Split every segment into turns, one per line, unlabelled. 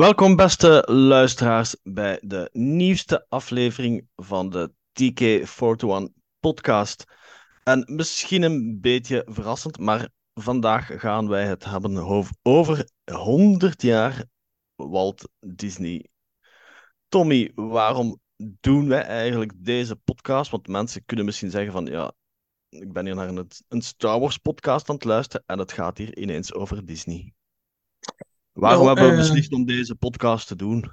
Welkom, beste luisteraars, bij de nieuwste aflevering van de TK41 podcast. En misschien een beetje verrassend, maar vandaag gaan wij het hebben over 100 jaar Walt Disney. Tommy, waarom doen wij eigenlijk deze podcast? Want mensen kunnen misschien zeggen van ja, ik ben hier naar een, een Star Wars podcast aan het luisteren en het gaat hier ineens over Disney. Waarom
Wel,
hebben we beslist om deze podcast te doen?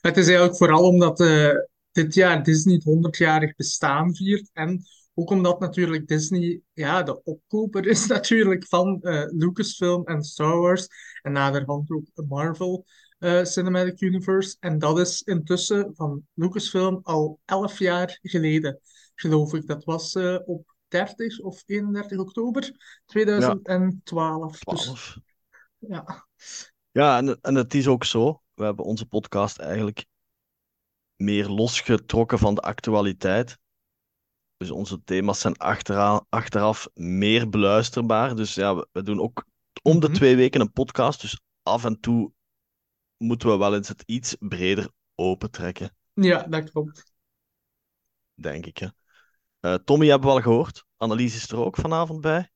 het is eigenlijk vooral omdat eh, dit jaar Disney het 100-jarig bestaan viert. En ook omdat natuurlijk Disney ja, de opkoper is natuurlijk van eh, Lucasfilm en Star Wars. En naderhand ook Marvel eh, Cinematic Universe. En dat is intussen van Lucasfilm al 11 jaar geleden, geloof ik. Dat was op 30 of 31 oktober
Ja,
2012. Dus
12.
ja.
Ja, en, en het is ook zo. We hebben onze podcast eigenlijk meer losgetrokken van de actualiteit. Dus onze thema's zijn achteraan, achteraf meer beluisterbaar. Dus ja, we, we doen ook om de
Mhm.
twee weken een podcast. Dus af en toe moeten we wel eens het iets breder opentrekken,
Ja, dat klopt.
denk ik. Hè. Eh, Tommy hebben we al gehoord. Annelies is er ook vanavond bij.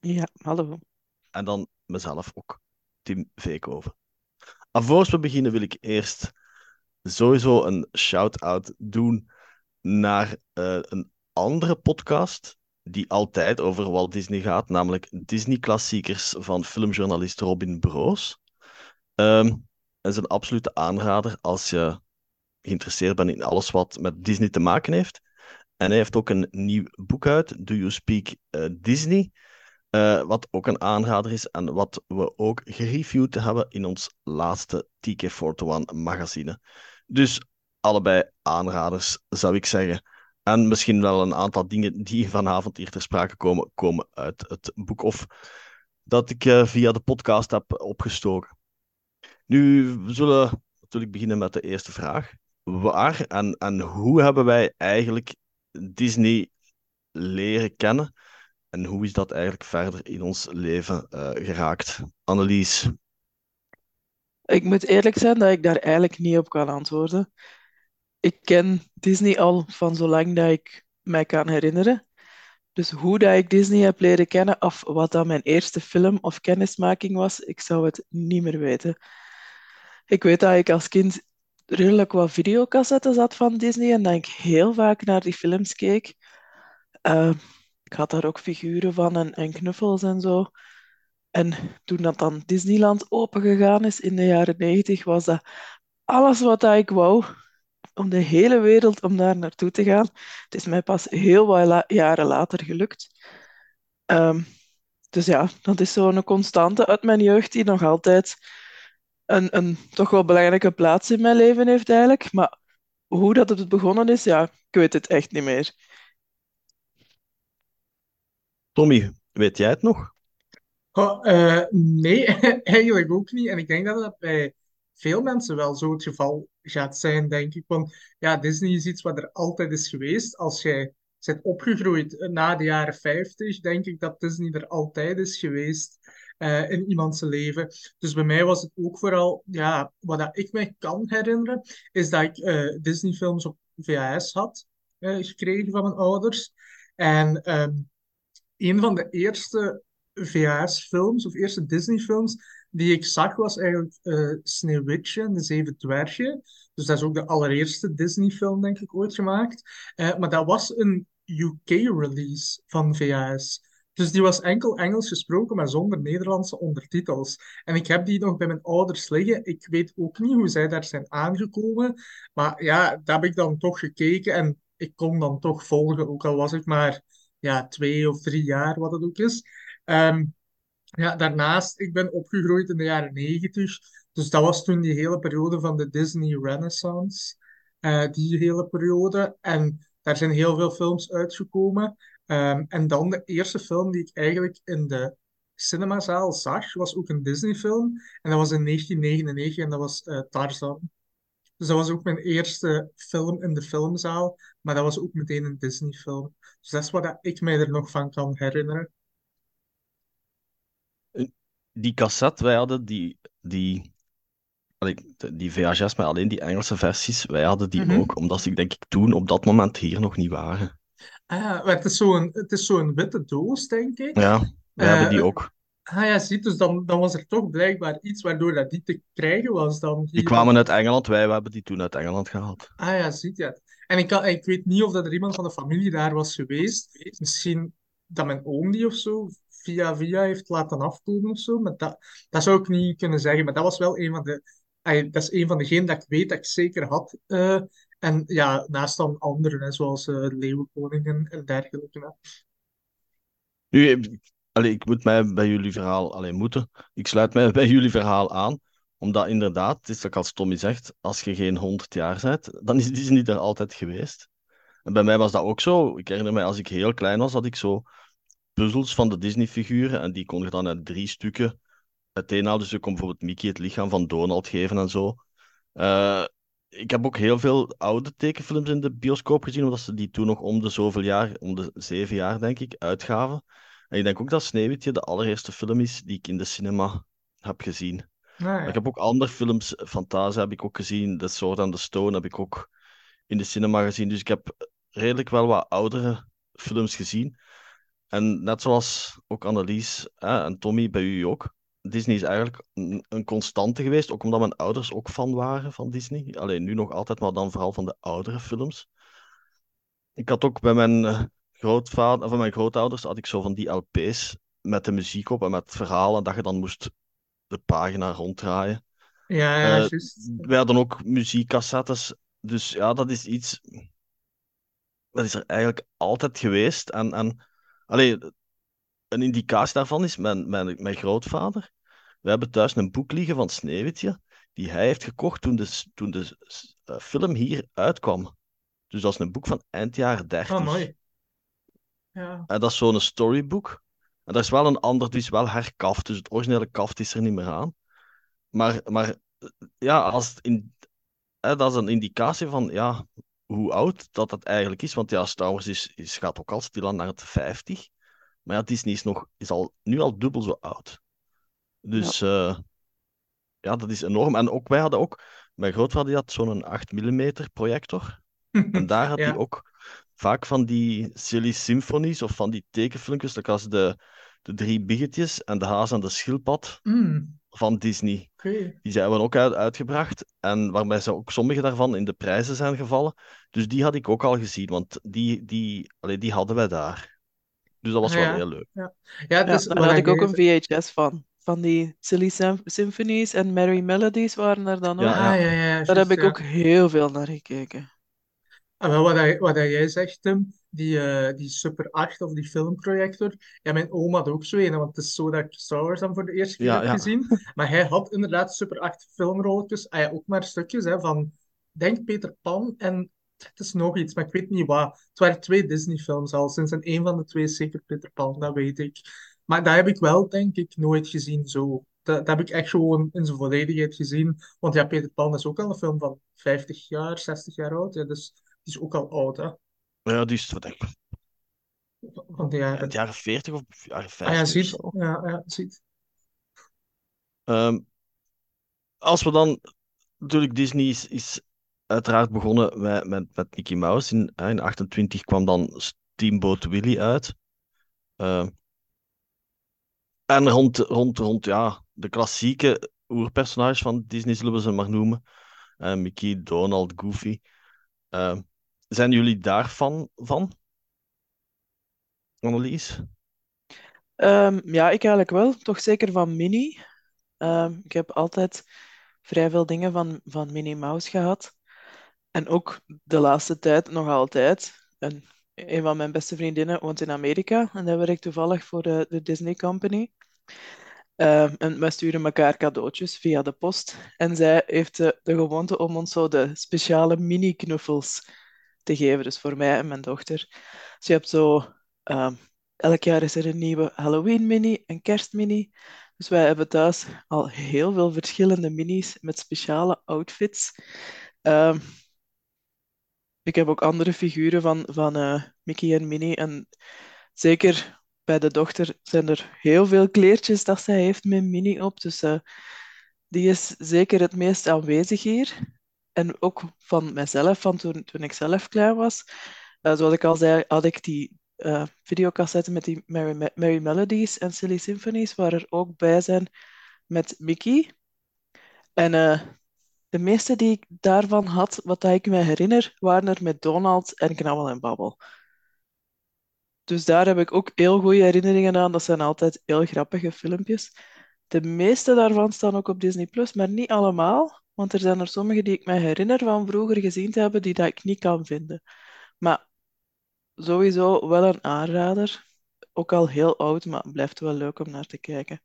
Ja, hallo.
En dan mezelf ook, Tim Veekhoven. Alvorens we beginnen wil ik eerst sowieso een shout-out doen naar eh, een andere podcast die altijd over Walt Disney gaat, namelijk Disney Klassiekers van filmjournalist Robin Broos. Dat is een absolute aanrader als je geïnteresseerd bent in alles wat met Disney te maken heeft. En hij heeft ook een nieuw boek uit, Do You Speak eh, Disney? Eh, wat ook een aanrader is en wat we ook gereviewd hebben in ons laatste TK41 magazine. Dus allebei aanraders, zou ik zeggen. En misschien wel een aantal dingen die vanavond hier ter sprake komen, komen uit het boek of dat ik eh, via de podcast heb opgestoken. Nu, we zullen natuurlijk beginnen met de eerste vraag. Waar en, en hoe hebben wij eigenlijk Disney leren kennen? En hoe is dat eigenlijk verder in ons leven eh, geraakt? Annelies,
Ik moet eerlijk zijn dat ik daar eigenlijk niet op kan antwoorden. Ik ken Disney al van zolang dat ik mij kan herinneren. Dus hoe dat ik Disney heb leren kennen of wat dat mijn eerste film of kennismaking was, ik zou het niet meer weten. Ik weet dat ik als kind redelijk wat videocassettes had van Disney en dat ik heel vaak naar die films keek. Eh, ik had daar ook figuren van en, en knuffels en zo. En toen dat dan Disneyland opengegaan is in de jaren 90, was dat alles wat ik wou om de hele wereld om daar naartoe te gaan. Het is mij pas heel wat jaren later gelukt. Ehm, dus ja, dat is zo'n constante uit mijn jeugd die nog altijd een, een toch wel belangrijke plaats in mijn leven heeft eigenlijk. Maar hoe dat het begonnen is, ja, ik weet het echt niet meer.
Tommy, weet jij het nog?
Eh, nee, eigenlijk ook niet. En ik denk dat dat bij veel mensen wel zo het geval gaat zijn, denk ik. Want ja, Disney is iets wat er altijd is geweest. Als jij bent opgegroeid na de jaren 50, denk ik dat Disney er altijd is geweest eh, in iemands leven. Dus bij mij was het ook vooral, ja, wat dat ik mij kan herinneren, is dat ik eh, Disney-films op VHS had gekregen van mijn ouders. En ehm, een van de eerste VHS-films of eerste Disney-films die ik zag was eigenlijk eh Sneeuwwitje en de Zeven Dwergen. Dus dat is ook de allereerste Disney-film, denk ik, ooit gemaakt. Eh, maar dat was een UK-release van VHS. Dus die was enkel Engels gesproken, maar zonder Nederlandse ondertitels. En ik heb die nog bij mijn ouders liggen. Ik weet ook niet hoe zij daar zijn aangekomen. Maar ja, daar heb ik dan toch gekeken en ik kon dan toch volgen, ook al was ik maar ja, twee of drie jaar, wat het ook is. Ehm, ja, daarnaast, ik ben opgegroeid in de jaren negentig. Dus dat was toen die hele periode van de Disney Renaissance. Eh, die hele periode. En daar zijn heel veel films uitgekomen. Ehm, en dan de eerste film die ik eigenlijk in de cinemazaal zag, was ook een Disney-film. En dat was in 1999 en dat was eh, Tarzan. Dus dat was ook mijn eerste film in de filmzaal. Maar dat was ook meteen een Disney-film. Dus dat is wat ik mij er nog van kan herinneren.
Die cassette, wij hadden die, die die VHS met alleen die Engelse versies, wij hadden die
Mhm.
ook, omdat ze denk ik toen op dat moment hier nog niet waren.
Ah, maar het is zo'n, het is zo'n witte doos, denk ik.
Ja, wij hebben die
Eh,
ook.
Ah ja, ziet, dus dan, dan was er toch blijkbaar iets waardoor dat die te krijgen was dan
Die kwamen uit Engeland, wij hebben die toen uit Engeland gehaald.
Ah ja, ziet je. En ik, kan, ik weet niet of dat er iemand van de familie daar was geweest. Misschien dat mijn oom die of zo via via heeft laten afkomen of zo. Maar dat, dat zou ik niet kunnen zeggen. Maar dat was wel een van de... dat is een van degenen dat ik weet dat ik zeker had. Eh, en ja, naast dan anderen, zoals eh Leeuwenkoning en, dergelijke.
Nu, allee, ik moet mij bij jullie verhaal, alleen moeten, ik sluit mij bij jullie verhaal aan, omdat inderdaad, het is ook als Tommy zegt, als je geen 100 jaar bent, dan is Disney er altijd geweest. En bij mij was dat ook zo. Ik herinner mij, als ik heel klein was, had ik zo puzzels van de Disney-figuren en die kon je dan uit drie stukken uiteenhalen. Dus je kon bijvoorbeeld Mickey het lichaam van Donald geven en zo. Eh, ik heb ook heel veel oude tekenfilms in de bioscoop gezien, omdat ze die toen nog om de zoveel jaar, om de zeven jaar denk ik, uitgaven. En ik denk ook dat Sneeuwwitje de allereerste film is die ik in de cinema heb gezien.
Ah, ja.
ik heb ook andere films, Fantasia heb ik ook gezien, The Sword and the Stone heb ik ook in de cinema gezien. Dus ik heb redelijk wel wat oudere films gezien. En net zoals ook Annelies hè, en Tommy, bij u ook. Disney is eigenlijk een, een constante geweest, ook omdat mijn ouders ook fan waren van Disney. Alleen nu nog altijd, maar dan vooral van de oudere films. Ik had ook bij mijn eh, grootvader, van mijn grootouders, had ik zo van die LP's met de muziek op en met verhalen dat je dan moest de pagina ronddraaien.
Ja, ja,
Eh,
juist.
wij hadden ook muziekcassettes. Dus ja, dat is iets. Dat is er eigenlijk altijd geweest. En, en allee, een indicatie daarvan is mijn, mijn, mijn grootvader. We hebben thuis een boek liggen van Sneeuwwitje, die hij heeft gekocht toen de, toen de eh, film hier uitkwam. Dus dat is een boek van eind jaren 30.
Ah, mooi. Ja.
En dat is zo'n storybook. En dat is wel een ander, het is wel herkaft. Dus het originele kaft is er niet meer aan. Maar, maar eh, ja, als het in, hè, dat is een indicatie van ja, hoe oud dat het eigenlijk is. Want ja, Star Wars is, is, gaat ook al stilaan naar het 50. Maar ja, Disney is, nog, is al, nu al dubbel zo oud. Dus ja. ja, dat is enorm. En ook wij hadden ook, mijn grootvader die had zo'n 8 mm projector. En daar had
Ja.
hij ook vaak van die silly symphonies of van die tekenfilmpjes, like als de, de drie biggetjes en de haas en de schildpad
Mm,
van Disney. Die zijn we ook uit, uitgebracht. En waarbij ze ook sommige daarvan in de prijzen zijn gevallen. Dus die had ik ook al gezien, want die, die, allee, die hadden wij daar. Dus dat was
Ah,
wel heel leuk.
Ja,
Ja,
is
daar had ik ook een VHS van. Van die Silly Sym- Symphonies en Merry Melodies waren er dan ook.
Ja,
Ah, ja, ja, ja,
Daar heb ik
ja.
ook heel veel naar gekeken.
En wel, wat, hij- wat jij zegt, Tim, die, eh, die Super 8 of die filmprojector. Ja, mijn oom had ook zo een, want het is zo dat ik Star Wars dan voor de eerste keer
Ja,
heb
ja.
gezien. Maar hij had inderdaad Super 8 filmrolletjes. Ah ja, ook maar stukjes hè, van, denk Peter Pan en het is nog iets, maar ik weet niet wat. Het waren twee Disney-films al, sinds en één van de twee is zeker Peter Pan, dat weet ik. Maar dat heb ik wel, denk ik, nooit gezien zo. Dat, dat heb ik echt gewoon in zijn volledigheid gezien. Want ja, Peter Pan is ook al een film van 50 jaar, 60 jaar oud. Ja, dus is ook al oud, hè.
Ja, die is wat denk ik,
Van de jaren.
het jaren 40 of jaren
Ah ja,
50
ziet. Ja, ja, ziet.
Ehm, als we dan, natuurlijk, Disney is, is uiteraard begonnen met, met, met Mickey Mouse. In, in 28 kwam dan Steamboat Willie uit. Ehm, en rond, rond, rond ja, de klassieke oerpersonages van Disney, zullen we ze maar noemen. Eh, Mickey, Donald, Goofy. Ehm, zijn jullie daar fan van? Annelies?
Ehm, ja, ik eigenlijk wel. Toch zeker van Minnie. Ehm, ik heb altijd vrij veel dingen van, van Minnie Mouse gehad. En ook de laatste tijd nog altijd. En een van mijn beste vriendinnen woont in Amerika. En daar werkt toevallig voor de, de Disney Company. Ehm, en wij sturen elkaar cadeautjes via de post. En zij heeft de, de gewoonte om ons zo de speciale mini-knuffels te geven. Dus voor mij en mijn dochter. Dus je hebt zo... ehm, elk jaar is er een nieuwe Halloween-mini, een kerstmini. Dus wij hebben thuis al heel veel verschillende minis met speciale outfits. Ehm, ik heb ook andere figuren van, van eh, Mickey en Minnie. En zeker bij de dochter zijn er heel veel kleertjes dat zij heeft met Minnie op. Dus eh, die is zeker het meest aanwezig hier. En ook van mijzelf, van toen, toen ik zelf klein was. Uh, zoals ik al zei, had ik die uh, videocassetten met die Merry, Merry, Melodies en Silly Symphonies, waar er ook bij zijn met Mickey. En uh, de meeste die ik daarvan had, wat ik me herinner, waren er met Donald en Knabbel en Babbel. Dus daar heb ik ook heel goede herinneringen aan. Dat zijn altijd heel grappige filmpjes. De meeste daarvan staan ook op Disney Plus, maar niet allemaal. Want er zijn er sommige die ik me herinner van vroeger gezien te hebben, die dat ik niet kan vinden. Maar sowieso wel een aanrader. Ook al heel oud, maar het blijft wel leuk om naar te kijken.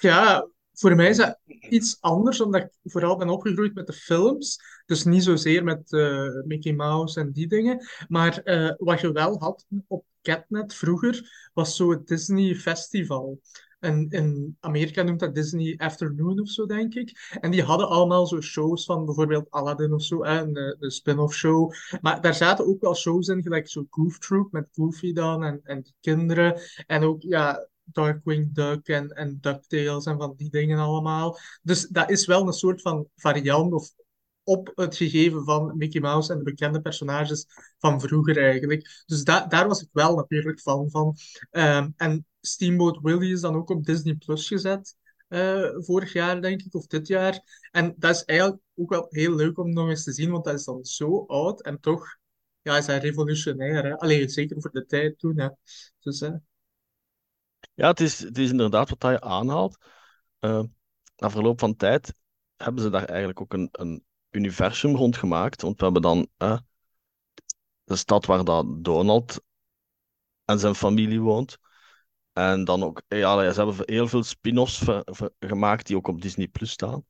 Ja, voor mij is dat iets anders, omdat ik vooral ben opgegroeid met de films. Dus niet zozeer met uh, Mickey Mouse en die dingen. Maar uh, wat je wel had op Catnet vroeger, was zo het Disney Festival. En in Amerika noemt dat Disney Afternoon of zo, denk ik. En die hadden allemaal zo shows van bijvoorbeeld Aladdin of zo, een, een spin-off show. Maar daar zaten ook wel shows in, gelijk zo Goof Troop met Goofy dan en, en kinderen. En ook, ja, Darkwing Duck en, en DuckTales en van die dingen allemaal. Dus dat is wel een soort van variant of op het gegeven van Mickey Mouse en de bekende personages van vroeger eigenlijk. Dus da daar was ik wel natuurlijk fan van. Um, en Steamboat Willie is dan ook op Disney Plus gezet. Uh, vorig jaar, denk ik, of dit jaar. En dat is eigenlijk ook wel heel leuk om nog eens te zien, want dat is dan zo oud en toch ja, is hij revolutionair. Hè? Alleen zeker voor de tijd toen. Hè? Dus, uh...
Ja, het is, het is inderdaad wat je aanhaalt. Uh, na verloop van tijd hebben ze daar eigenlijk ook een, een universum rondgemaakt. Want we hebben dan de stad waar dat Donald en zijn familie woont. En dan ook, ja, ze hebben heel veel spin-offs gemaakt die ook op Disney Plus staan.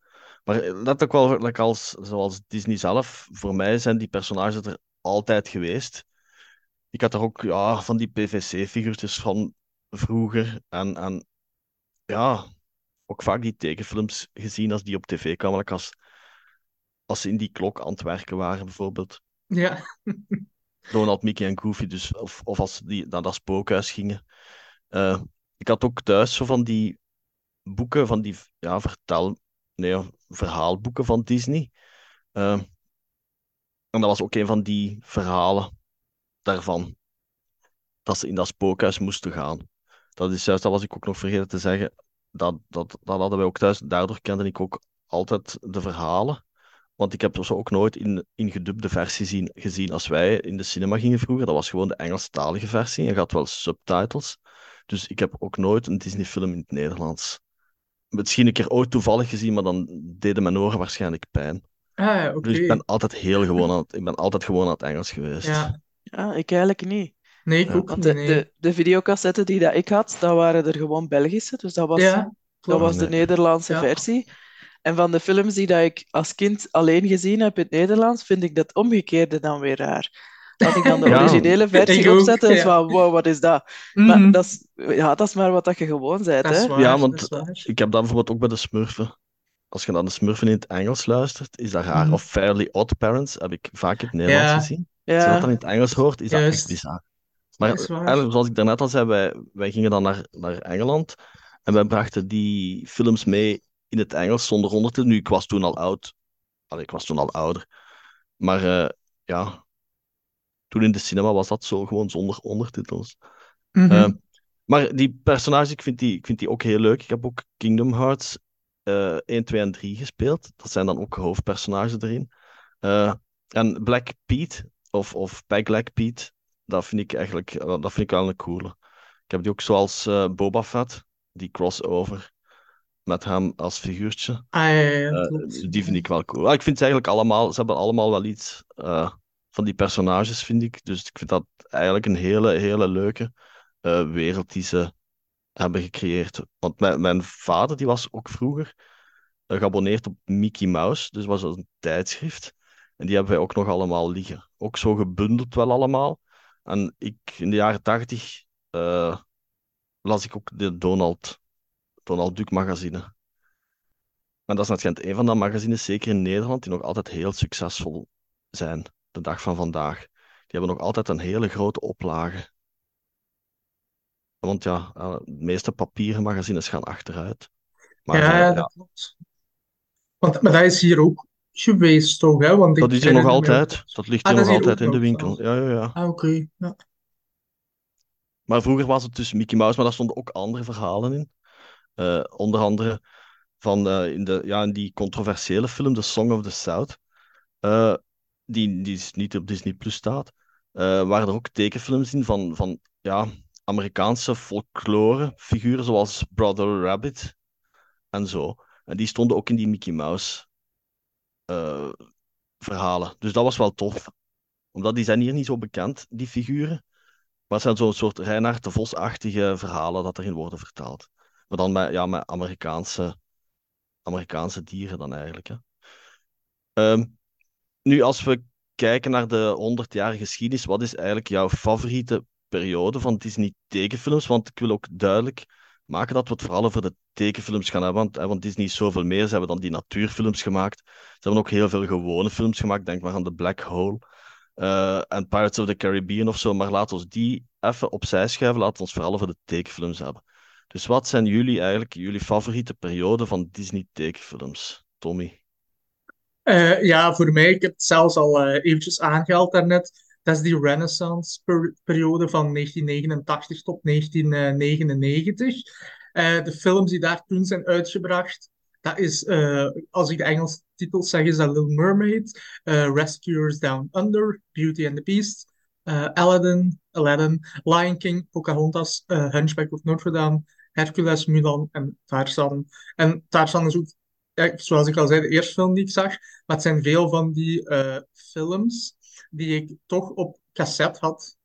Maar let ook wel, like als, zoals Disney zelf, voor mij zijn die personages er altijd geweest. Ik had er ook ja, van die PVC-figuurtjes van vroeger. En, en ja, ook vaak die tekenfilms gezien als die op tv kwamen. als, als ze in die klok aan het werken waren, bijvoorbeeld.
Ja.
Donald, Mickey en Goofy, dus, of, of als die, naar dat spookhuis gingen. Uh, ik had ook thuis zo van die boeken, van die ja, vertel, nee, verhaalboeken van Disney. Uh, en dat was ook een van die verhalen daarvan. Dat ze in dat spookhuis moesten gaan. Dat is juist, dat was ik ook nog vergeten te zeggen. Dat, dat, dat hadden wij ook thuis. Daardoor kende ik ook altijd de verhalen. Want ik heb ze ook nooit in, in gedubde versie zien, gezien als wij in de cinema gingen vroeger. Dat was gewoon de Engelstalige versie. Je had wel subtitles. Dus ik heb ook nooit een Disney-film in het Nederlands. Misschien een keer ooit toevallig gezien, maar dan deden mijn oren waarschijnlijk pijn.
Ah, oké.
Dus ik ben altijd heel gewoon aan het, ik ben altijd gewoon aan het Engels geweest.
Ja,
Ja, ik eigenlijk niet.
nee, ik
Ja.
ook niet,
de,
nee.
de, de videocassetten die dat ik had, dat waren er gewoon Belgische. Dus dat was,
Ja,
dat was de
Nee.
Nederlandse
Ja.
versie. En van de films die dat ik als kind alleen gezien heb in het Nederlands, vind ik dat omgekeerde dan weer raar. Als ik dan de
Ja.
originele versie opzette, is
ja.
van wow, wat is dat?
Mhm.
Maar dat is, ja, dat is maar wat dat je gewoon bent,
Dat is
hè?
waar,
Ja,
dat
want
is waar.
ik heb dat bijvoorbeeld ook bij de Smurfen. Als je naar de Smurfen in het Engels luistert, is dat raar.
Mhm.
Of Fairly Odd Parents heb ik vaak in het Nederlands
Ja.
gezien. Als je dat dan in het Engels hoort, is dat echt bizar. Maar
Dat
zoals ik daarnet al zei, wij, wij gingen dan naar, naar Engeland en wij brachten die films mee in het Engels zonder ondertitels. Nu, ik was toen al oud. Allee, ik was toen al ouder. Maar eh, ja, toen in de cinema was dat zo gewoon zonder ondertitels.
Mhm.
Eh, maar die personages, ik vind die, ik vind die ook heel leuk. Ik heb ook Kingdom Hearts eh 1, 2 en 3 gespeeld. Dat zijn dan ook hoofdpersonages erin. Eh, en Black Pete, of, of Black Pete, dat vind ik eigenlijk eh, dat vind ik wel een coole. Ik heb die ook zoals eh, Boba Fett, die crossover met hem als figuurtje.
Ah, ja, ja,
die vind ik wel cool. Ah, ik vind ze eigenlijk allemaal, ze hebben allemaal wel iets van die personages, vind ik. Dus ik vind dat eigenlijk een hele, hele leuke eh, wereld die ze hebben gecreëerd. Want mijn, mijn vader, die was ook vroeger eh, geabonneerd op Mickey Mouse, dus was dat een tijdschrift. En die hebben wij ook nog allemaal liggen. Ook zo gebundeld wel allemaal. En ik, in de jaren tachtig eh, las ik ook de Donald, Donald Duck magazine. Maar dat is schijnt een van de magazines, zeker in Nederland, die nog altijd heel succesvol zijn, de dag van vandaag. Die hebben nog altijd een hele grote oplage. Want ja, eh, de meeste papieren magazines gaan achteruit. Maar
Ja, ja, dat klopt. Want, maar dat is hier ook geweest, toch? Hè? Want
dat is er nog altijd.
dat...
Dat ligt
Ah,
hier
dat
nog
hier
altijd in de winkel.
zelfs.
Ja, ja, ja.
Ah, oké. Ja.
Maar vroeger was het dus Mickey Mouse, maar daar stonden ook andere verhalen in. Eh, onder andere van eh, in, de, ja, in die controversiële film The Song of the South, die, die is niet op Disney Plus staat, eh, waren er ook tekenfilms in van, van ja, Amerikaanse folklore figuren zoals Brother Rabbit en zo. En die stonden ook in die Mickey Mouse eh, verhalen. Dus dat was wel tof. Omdat die zijn hier niet zo bekend, die figuren. Maar het zijn zo'n soort Reinhard de Vos-achtige verhalen dat erin worden vertaald. Maar dan met, ja, met Amerikaanse, Amerikaanse dieren dan eigenlijk. Hè. Ehm, nu, als we kijken naar de 100-jarige geschiedenis, wat is eigenlijk jouw favoriete periode van Disney tekenfilms? Want ik wil ook duidelijk maken dat we het vooral over de tekenfilms gaan hebben. Want, want Disney is zoveel meer. Ze hebben dan die natuurfilms gemaakt. Ze hebben ook heel veel gewone films gemaakt. Denk maar aan The Black Hole eh, en Pirates of the Caribbean of zo. Maar laten we die even opzij schuiven. Laten we ons vooral over de tekenfilms hebben. Dus wat zijn jullie eigenlijk, jullie favoriete periode van Disney tekenfilms? Tommy?
Eh, ja, voor mij, ik heb het zelfs al eh, eventjes aangehaald daarnet. Dat is die Renaissance-periode van 1989 tot 1999. Eh, de films die daar toen zijn uitgebracht, dat is, als ik de Engelse titels zeg, is dat Little Mermaid, Rescuers Down Under, Beauty and the Beast, Aladdin, Aladdin, Lion King, Pocahontas, Hunchback of Notre Dame, Hercules, Mulan en Tarzan. En Tarzan is ook, ja, zoals ik al zei, de eerste film die ik zag. Maar het zijn veel van die eh, films die ik toch op cassette had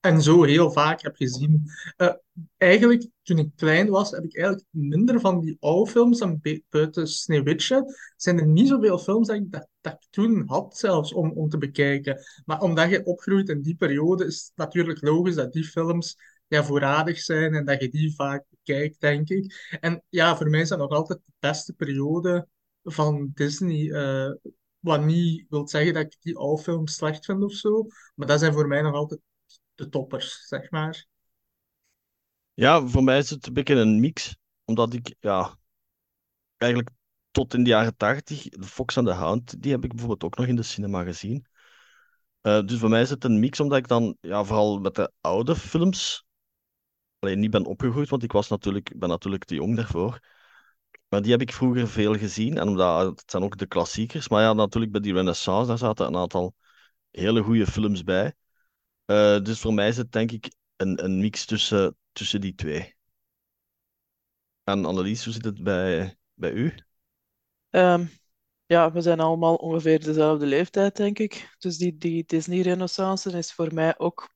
en zo heel vaak heb gezien. Eh, eigenlijk, toen ik klein was, heb ik eigenlijk minder van die oude films dan buiten Sneeuwwitje. Zijn er niet zoveel films dat ik, dat, dat toen had zelfs om, om te bekijken. Maar omdat je opgroeit in die periode, is het natuurlijk logisch dat die films ja, voorradig zijn en dat je die vaak bekijkt, denk ik. En ja, voor mij is dat nog altijd de beste periode van Disney. eh, wat niet wil zeggen dat ik die oude films slecht vind of zo. Maar dat zijn voor mij nog altijd de toppers, zeg maar.
Ja, voor mij is het een beetje een mix. Omdat ik, ja, eigenlijk tot in de jaren tachtig, de Fox and the Hound, die heb ik bijvoorbeeld ook nog in de cinema gezien. Eh, dus voor mij is het een mix, omdat ik dan ja, vooral met de oude films alleen niet ben opgegroeid, want ik was natuurlijk, ben natuurlijk te jong daarvoor. Maar die heb ik vroeger veel gezien, en omdat het zijn ook de klassiekers. Maar ja, natuurlijk bij die Renaissance, daar zaten een aantal hele goede films bij. Eh, dus voor mij is het denk ik een, een mix tussen, tussen die twee. En Annelies, hoe zit het bij, bij u?
Ehm, ja, we zijn allemaal ongeveer dezelfde leeftijd, denk ik. Dus die, die Disney-renaissance is voor mij ook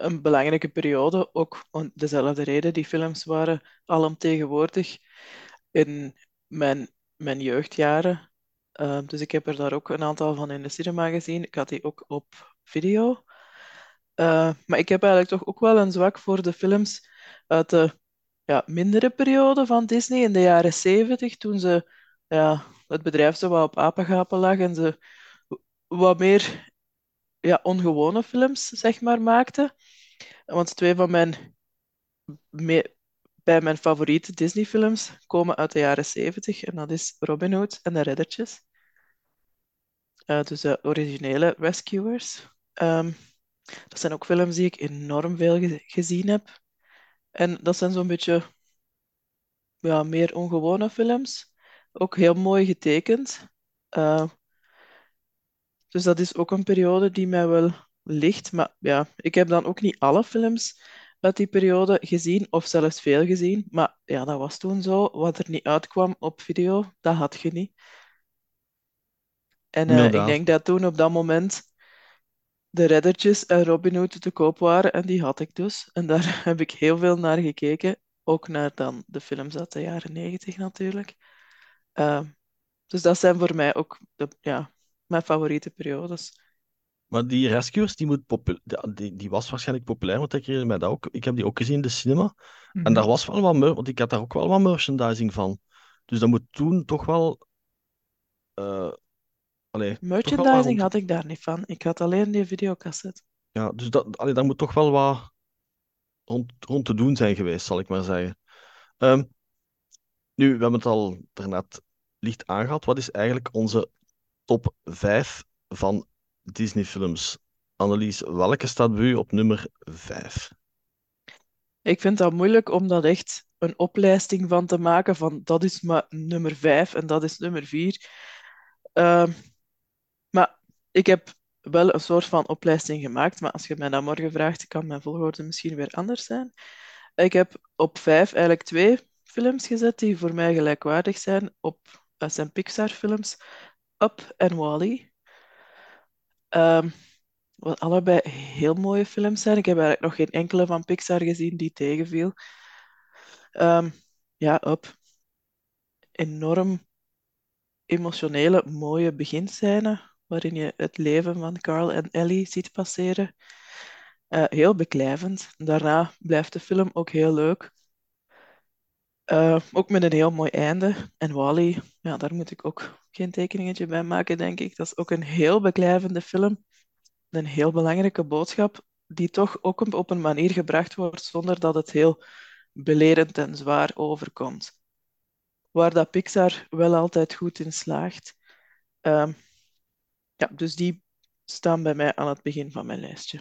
een belangrijke periode. Ook om dezelfde reden. Die films waren alomtegenwoordig in mijn, mijn jeugdjaren. Ehm, dus ik heb er daar ook een aantal van in de cinema gezien. Ik had die ook op video. Eh, maar ik heb eigenlijk toch ook wel een zwak voor de films uit de ja, mindere periode van Disney in de jaren zeventig, toen ze ja, het bedrijf zo wat op apengapen lag en ze wat meer ja, ongewone films zeg maar maakten. Want twee van mijn bij mijn favoriete Disney-films komen uit de jaren zeventig en dat is Robin Hood en de Reddertjes. Eh, dus de originele Rescuers. Ehm, dat zijn ook films die ik enorm veel ge- gezien heb. En dat zijn zo'n beetje ja, meer ongewone films. Ook heel mooi getekend. Eh, dus dat is ook een periode die mij wel ligt. Maar ja, ik heb dan ook niet alle films uit die periode gezien, of zelfs veel gezien. Maar ja, dat was toen zo. Wat er niet uitkwam op video, dat had je niet. En eh, ik denk dat toen op dat moment de Reddertjes en Robin Hood te koop waren. En die had ik dus. En daar heb ik heel veel naar gekeken. Ook naar dan de films uit de jaren negentig natuurlijk. Eh, dus dat zijn voor mij ook de, ja, mijn favoriete periodes.
Maar die Rescuers, die, moet die, die was waarschijnlijk populair, want ik herinner mij dat ook. Ik heb die ook gezien in de cinema. En
Mhm.
daar was wel wat, want ik had daar ook wel wat merchandising van. Dus dat moet toen toch wel, allee, toch wel wat
Merchandising
rond.
had ik daar niet van. Ik had alleen die videocassette.
Ja, dus dat, allee, daar moet toch wel wat rond, rond te doen zijn geweest, zal ik maar zeggen. Ehm, nu, we hebben het al daarnet licht aangehaald. Wat is eigenlijk onze top 5 van Disney-films? Annelies, welke staat bij u op nummer 5?
Ik vind dat moeilijk om dat echt een oplijsting van te maken van dat is maar nummer 5 en dat is nummer 4. Ehm, maar ik heb wel een soort van oplijsting gemaakt, maar als je mij dat morgen vraagt, kan mijn volgorde misschien weer anders zijn. Ik heb op 5 eigenlijk twee films gezet die voor mij gelijkwaardig zijn. Op, dat zijn Pixar-films, Up en Wall-E. Ehm, wat allebei heel mooie films zijn. Ik heb eigenlijk nog geen enkele van Pixar gezien die tegenviel. Ehm, ja, Up. Enorm emotionele, mooie beginscène, waarin je het leven van Carl en Ellie ziet passeren. Uh, heel beklijvend. Daarna blijft de film ook heel leuk. Uh, ook met een heel mooi einde. En Wally, ja, daar moet ik ook geen tekeningetje bij maken, denk ik. Dat is ook een heel beklijvende film. Een heel belangrijke boodschap, die toch ook op een manier gebracht wordt zonder dat het heel belerend en zwaar overkomt. Waar dat Pixar wel altijd goed in slaagt. Uh, ja, dus die staan bij mij aan het begin van mijn lijstje.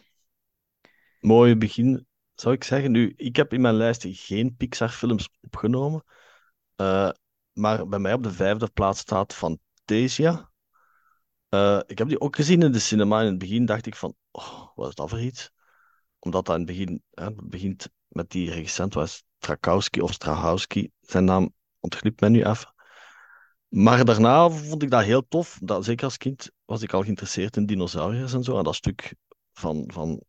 Mooi begin, zou ik zeggen. Nu, ik heb in mijn lijst geen Pixar-films opgenomen. Uh, maar bij mij op de vijfde plaats staat Fantasia. Uh, ik heb die ook gezien in de cinema. In het begin dacht ik van, oh, wat is dat voor iets? Omdat dat in het begin, hè, begint met die regissent, was Strakowski of Strahowski. Zijn naam ontglipt mij nu even. Maar daarna vond ik dat heel tof. Dat, zeker als kind was ik al geïnteresseerd in dinosauriërs en zo. En dat stuk van, van,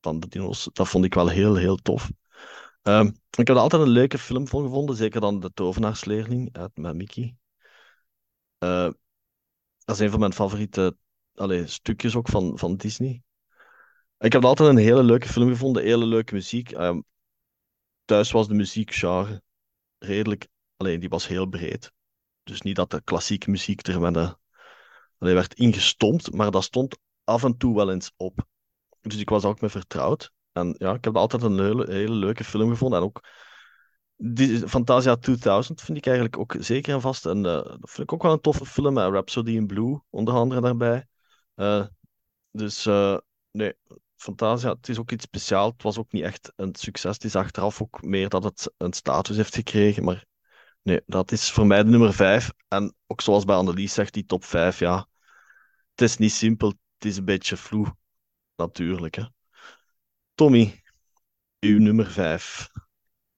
van de dino's, dat vond ik wel heel, heel tof. Um, ik heb altijd een leuke film van gevonden. Zeker dan De Tovenaarsleerling uit, met Mickey. Uh, dat is een van mijn favoriete stukjes ook van, van Disney. Ik heb altijd een hele leuke film gevonden. Hele leuke muziek. Um, thuis was de muziekgenre redelijk... Alleen die was heel breed. Dus niet dat de klassieke muziek er met de, werd ingestompt, maar dat stond af en toe wel eens op. Dus ik was ook mee vertrouwd. En ja, ik heb altijd een hele, leuke film gevonden. En ook Fantasia 2000 vind ik eigenlijk ook zeker en vast. En uh, dat vind ik ook wel een toffe film. Met Rhapsody in Blue, onder andere daarbij. Uh, dus uh, nee, Fantasia, het is ook iets speciaals. Het was ook niet echt een succes. Het is achteraf ook meer dat het een status heeft gekregen. Maar Nee, dat is voor mij de nummer 5. En ook zoals bij Annelies zegt, die top 5, ja. Het is niet simpel, het is een beetje vloe, natuurlijk. Hè. Tommy, uw nummer 5.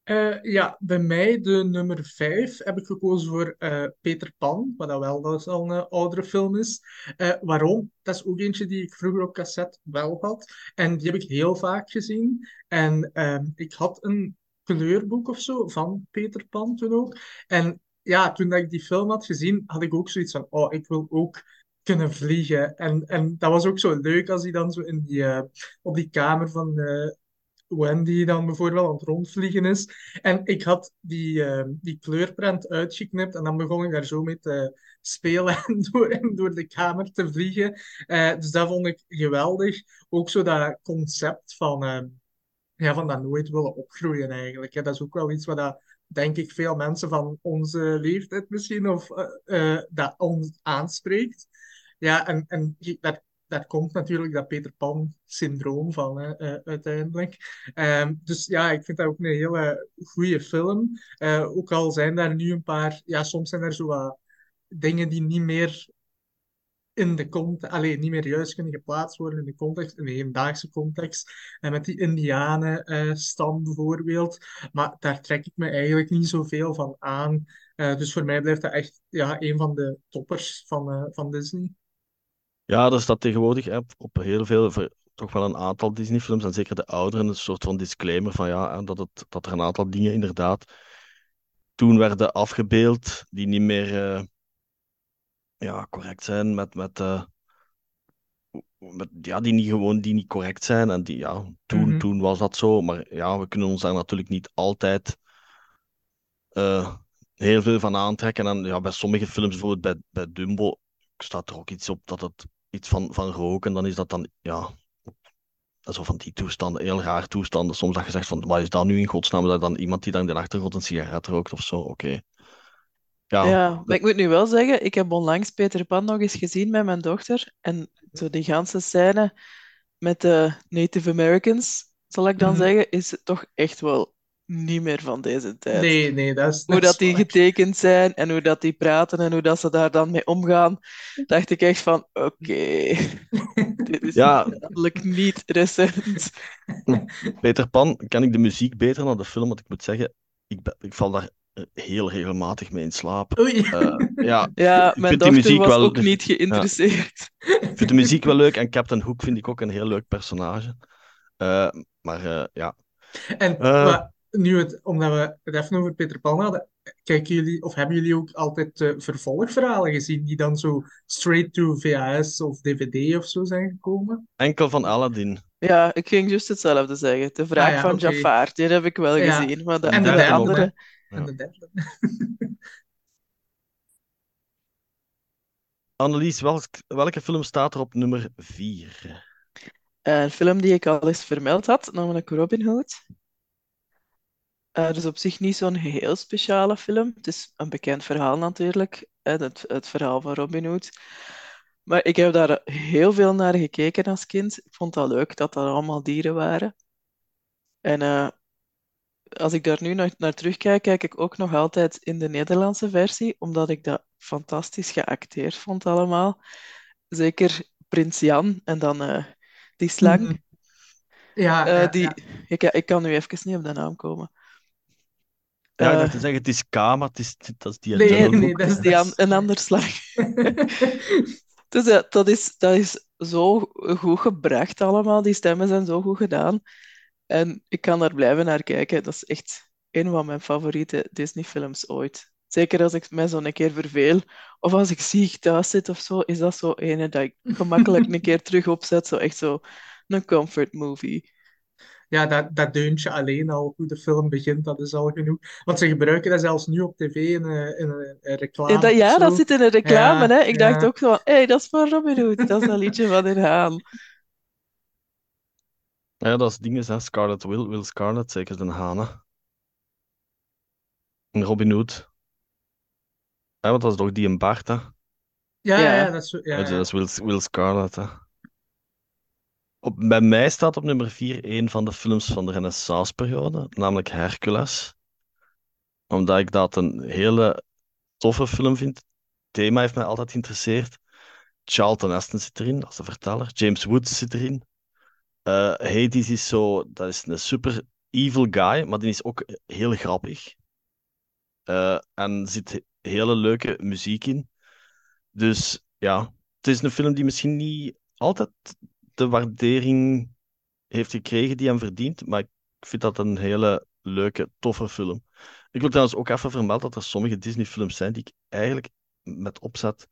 Uh, eh, ja, bij mij de nummer 5 heb ik gekozen voor uh, Peter Pan, wat dat wel dat is al een oudere film is. Uh, waarom? Dat is ook eentje die ik vroeger op cassette wel had. En die heb ik heel vaak gezien. En ehm, ik had een kleurboek of zo van Peter Pan toen ook. En ja, toen dat ik die film had gezien, had ik ook zoiets van, oh, ik wil ook kunnen vliegen. En, en dat was ook zo leuk als hij dan zo in die, uh, op die kamer van uh, Wendy dan bijvoorbeeld aan het rondvliegen is. En ik had die, uh, die kleurprent uitgeknipt en dan begon ik daar zo mee te spelen en door, door de kamer te vliegen. dus dat vond ik geweldig. Ook zo dat concept van ja, van dat nooit willen opgroeien eigenlijk. Dat is ook wel iets wat dat, denk ik veel mensen van onze leeftijd misschien of dat ons aanspreekt. Ja, en, en daar, daar komt natuurlijk dat Peter Pan-syndroom van uh, uiteindelijk. Um, dus ja, ik vind dat ook een hele goede film. ook al zijn daar nu een paar, ja, soms zijn er zo wat dingen die niet meer in de context, alleen niet meer juist kunnen geplaatst worden in de context, in de hedendaagse context. En met die Indianen-stam uh, bijvoorbeeld. Maar daar trek ik me eigenlijk niet zoveel van aan. Dus voor mij blijft dat echt ja, een van de toppers van, van Disney.
Ja, er staat tegenwoordig hè, op heel veel, toch wel een aantal Disney-films, en zeker de ouderen, een soort van disclaimer van ja, dat, het, dat er een aantal dingen inderdaad toen werden afgebeeld die niet meer ja, correct zijn met, met, uh, met ja, die niet gewoon die niet correct zijn. En die, ja, toen, mm -hmm. toen was dat zo. Maar ja, we kunnen ons daar natuurlijk niet altijd uh, heel veel van aantrekken. En ja, bij sommige films, bijvoorbeeld bij, bij Dumbo, staat er ook iets op dat het iets van, van roken. Dan is dat dan, ja, zo van die toestanden, heel raar toestanden. Soms dat je zegt van, wat is dat nu in godsnaam? Dat dan iemand die dan in de achtergrond een sigaret rookt of zo, oké. Ja,
Ja, maar ik moet nu wel zeggen, ik heb onlangs Peter Pan nog eens gezien met mijn dochter. En zo die ganse scène met de Native Americans, zal ik dan
Mhm.
zeggen, is toch echt wel niet meer van deze tijd.
Nee, nee, dat is,
Hoe
dat
die getekend zijn en hoe dat die praten en hoe dat ze daar dan mee omgaan, dacht ik echt van, oké, dit is
Ja.
duidelijk niet recent.
Peter Pan ken ik de muziek beter dan de film, want ik moet zeggen, ik, ben- ik val daar eh, heel regelmatig mee in slaap.
Oei.
Eh, ja,
Ja,
ik
mijn
vind die
dochter
muziek
was
wel-
ook niet geïnteresseerd.
Ik vind de muziek wel leuk en Captain Hook vind ik ook een heel leuk personage. Eh, maar eh, ja,
En maar nu het, omdat we het even over Peter Pan hadden, kijken jullie of hebben jullie ook altijd eh, vervolgverhalen gezien die dan zo straight to VHS of DVD of zo zijn gekomen?
enkel van Aladdin.
Ja, ik ging juist hetzelfde zeggen. De vraag
Ah ja,
van. Jafar, die heb ik wel
Ja.
gezien. Maar de,
En de
de
derde
andere...
ook,
Ja.
En de derde.
Annelies, welk, welke film staat er op nummer 4?
Een film die ik al eens vermeld had, namelijk Robin Hood. Eh dus op zich niet zo'n heel speciale film. Het is een bekend verhaal natuurlijk, hè, het, het verhaal van Robin Hood. Maar ik heb daar heel veel naar gekeken als kind. Ik vond dat leuk dat dat allemaal dieren waren. En eh, als ik daar nu naar, naar terugkijk, kijk ik ook nog altijd in de Nederlandse versie, omdat ik dat fantastisch geacteerd vond allemaal. Zeker Prins Jan en dan eh, die slang.
Mhm. Ja, ja,
die,
ja.
Ik, ik kan nu even niet op de naam komen.
Ja, ik
Eh,
dacht te zeggen, het is K, maar het is, dat is die
Nee, nee,
Book.
dat is-
die an- een ander slang. Dus eh, dat is, dat is zo goed gebracht allemaal. Die stemmen zijn zo goed gedaan. En ik kan daar blijven naar kijken. Dat is echt een van mijn favoriete Disney-films ooit. Zeker als ik mij zo een keer verveel. Of als ik ziek thuis zit of zo, is dat zo ene dat ik gemakkelijk een keer terug opzet. Zo echt zo een comfort movie.
Ja, dat, dat deuntje alleen al, hoe de film begint, dat is al genoeg. Want ze gebruiken dat zelfs nu op tv in een, in een, een reclame
Ja, dat, ja, dat zit in een reclame,
Ja,
hè. Ik dacht ook zo van, hé, hey, dat is van Robin Hood. Dat is een liedje van Herhaan.
Ja, dat is dingen, hè. Scarlet Will, Will Scarlet, zeker de Hane. En Robin Hood. Ja, want dat is toch die een Bart, hè?
Ja, ja, dat is, zo- ja,
Ja,
ja.
dat is Will, Will Scarlet, hè. Op, bij mij staat op nummer 4 een van de films van de Renaissance-periode, namelijk Hercules. Omdat ik dat een hele toffe film vind. Het thema heeft mij altijd geïnteresseerd. Charlton Heston zit erin, is de verteller. James Woods zit erin. Eh, Hades is zo, dat is een super evil guy, maar die is ook heel grappig. Eh, en zit hele leuke muziek in. Dus ja, het is een film die misschien niet altijd de waardering heeft gekregen die hem verdient, maar ik vind dat een hele leuke, toffe film. Ik wil trouwens ook even vermelden dat er sommige Disney-films zijn die ik eigenlijk met opzet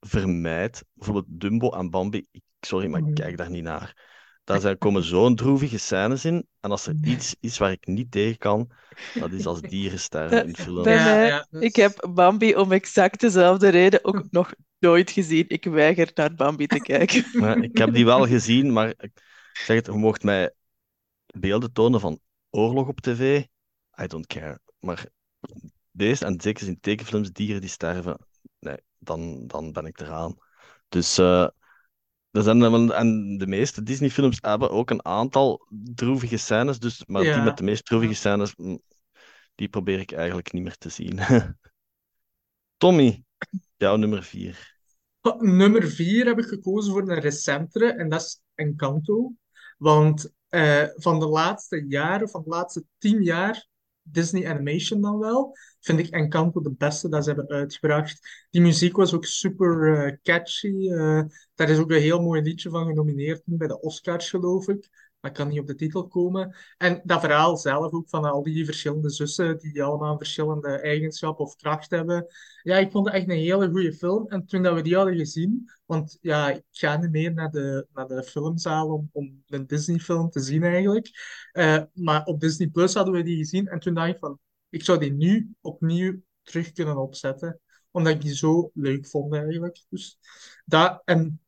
vermijd. Bijvoorbeeld Dumbo en Bambi. Ik- Sorry, maar ik
Mhm.
kijk daar niet naar. Daar zijn, komen zo'n droevige scènes in. En als er iets is waar ik niet tegen kan, dat is als dieren sterven in films.
Bij
Ja, ja,
ik heb Bambi om exact dezelfde reden ook nog nooit gezien. Ik weiger naar Bambi te kijken.
Ja, ik heb die wel gezien, maar ik zeg het, je mocht mij beelden tonen van oorlog op tv. I don't care. Maar deze, en zeker in tekenfilms, dieren die sterven, nee, dan, dan ben ik eraan. Dus, eh, er zijn, en de meeste Disney-films hebben ook een aantal droevige scènes, dus, maar die met de meest droevige scènes, mm, die probeer ik eigenlijk niet meer te zien. Tommy, jouw nummer vier.
Nummer vier heb ik gekozen voor een recentere en dat is Encanto. Want eh, van de laatste jaren, van de laatste tien jaar, Disney Animation dan wel, vind ik Encanto de beste dat ze hebben uitgebracht. Die muziek was ook super eh, catchy. eh, daar is ook een heel mooi liedje van genomineerd bij de Oscars, geloof ik. Maar ik kan niet op de titel komen. En dat verhaal zelf ook van al die verschillende zussen die allemaal verschillende eigenschappen of kracht hebben. Ja, ik vond het echt een hele goede film. En toen dat we die hadden gezien, want ja, ik ga niet meer naar de, naar de filmzaal om, om een Disney-film te zien eigenlijk. Eh, maar op Disney Plus hadden we die gezien en toen dacht ik van, ik zou die nu opnieuw terug kunnen opzetten. Omdat ik die zo leuk vond eigenlijk. Dus dat, en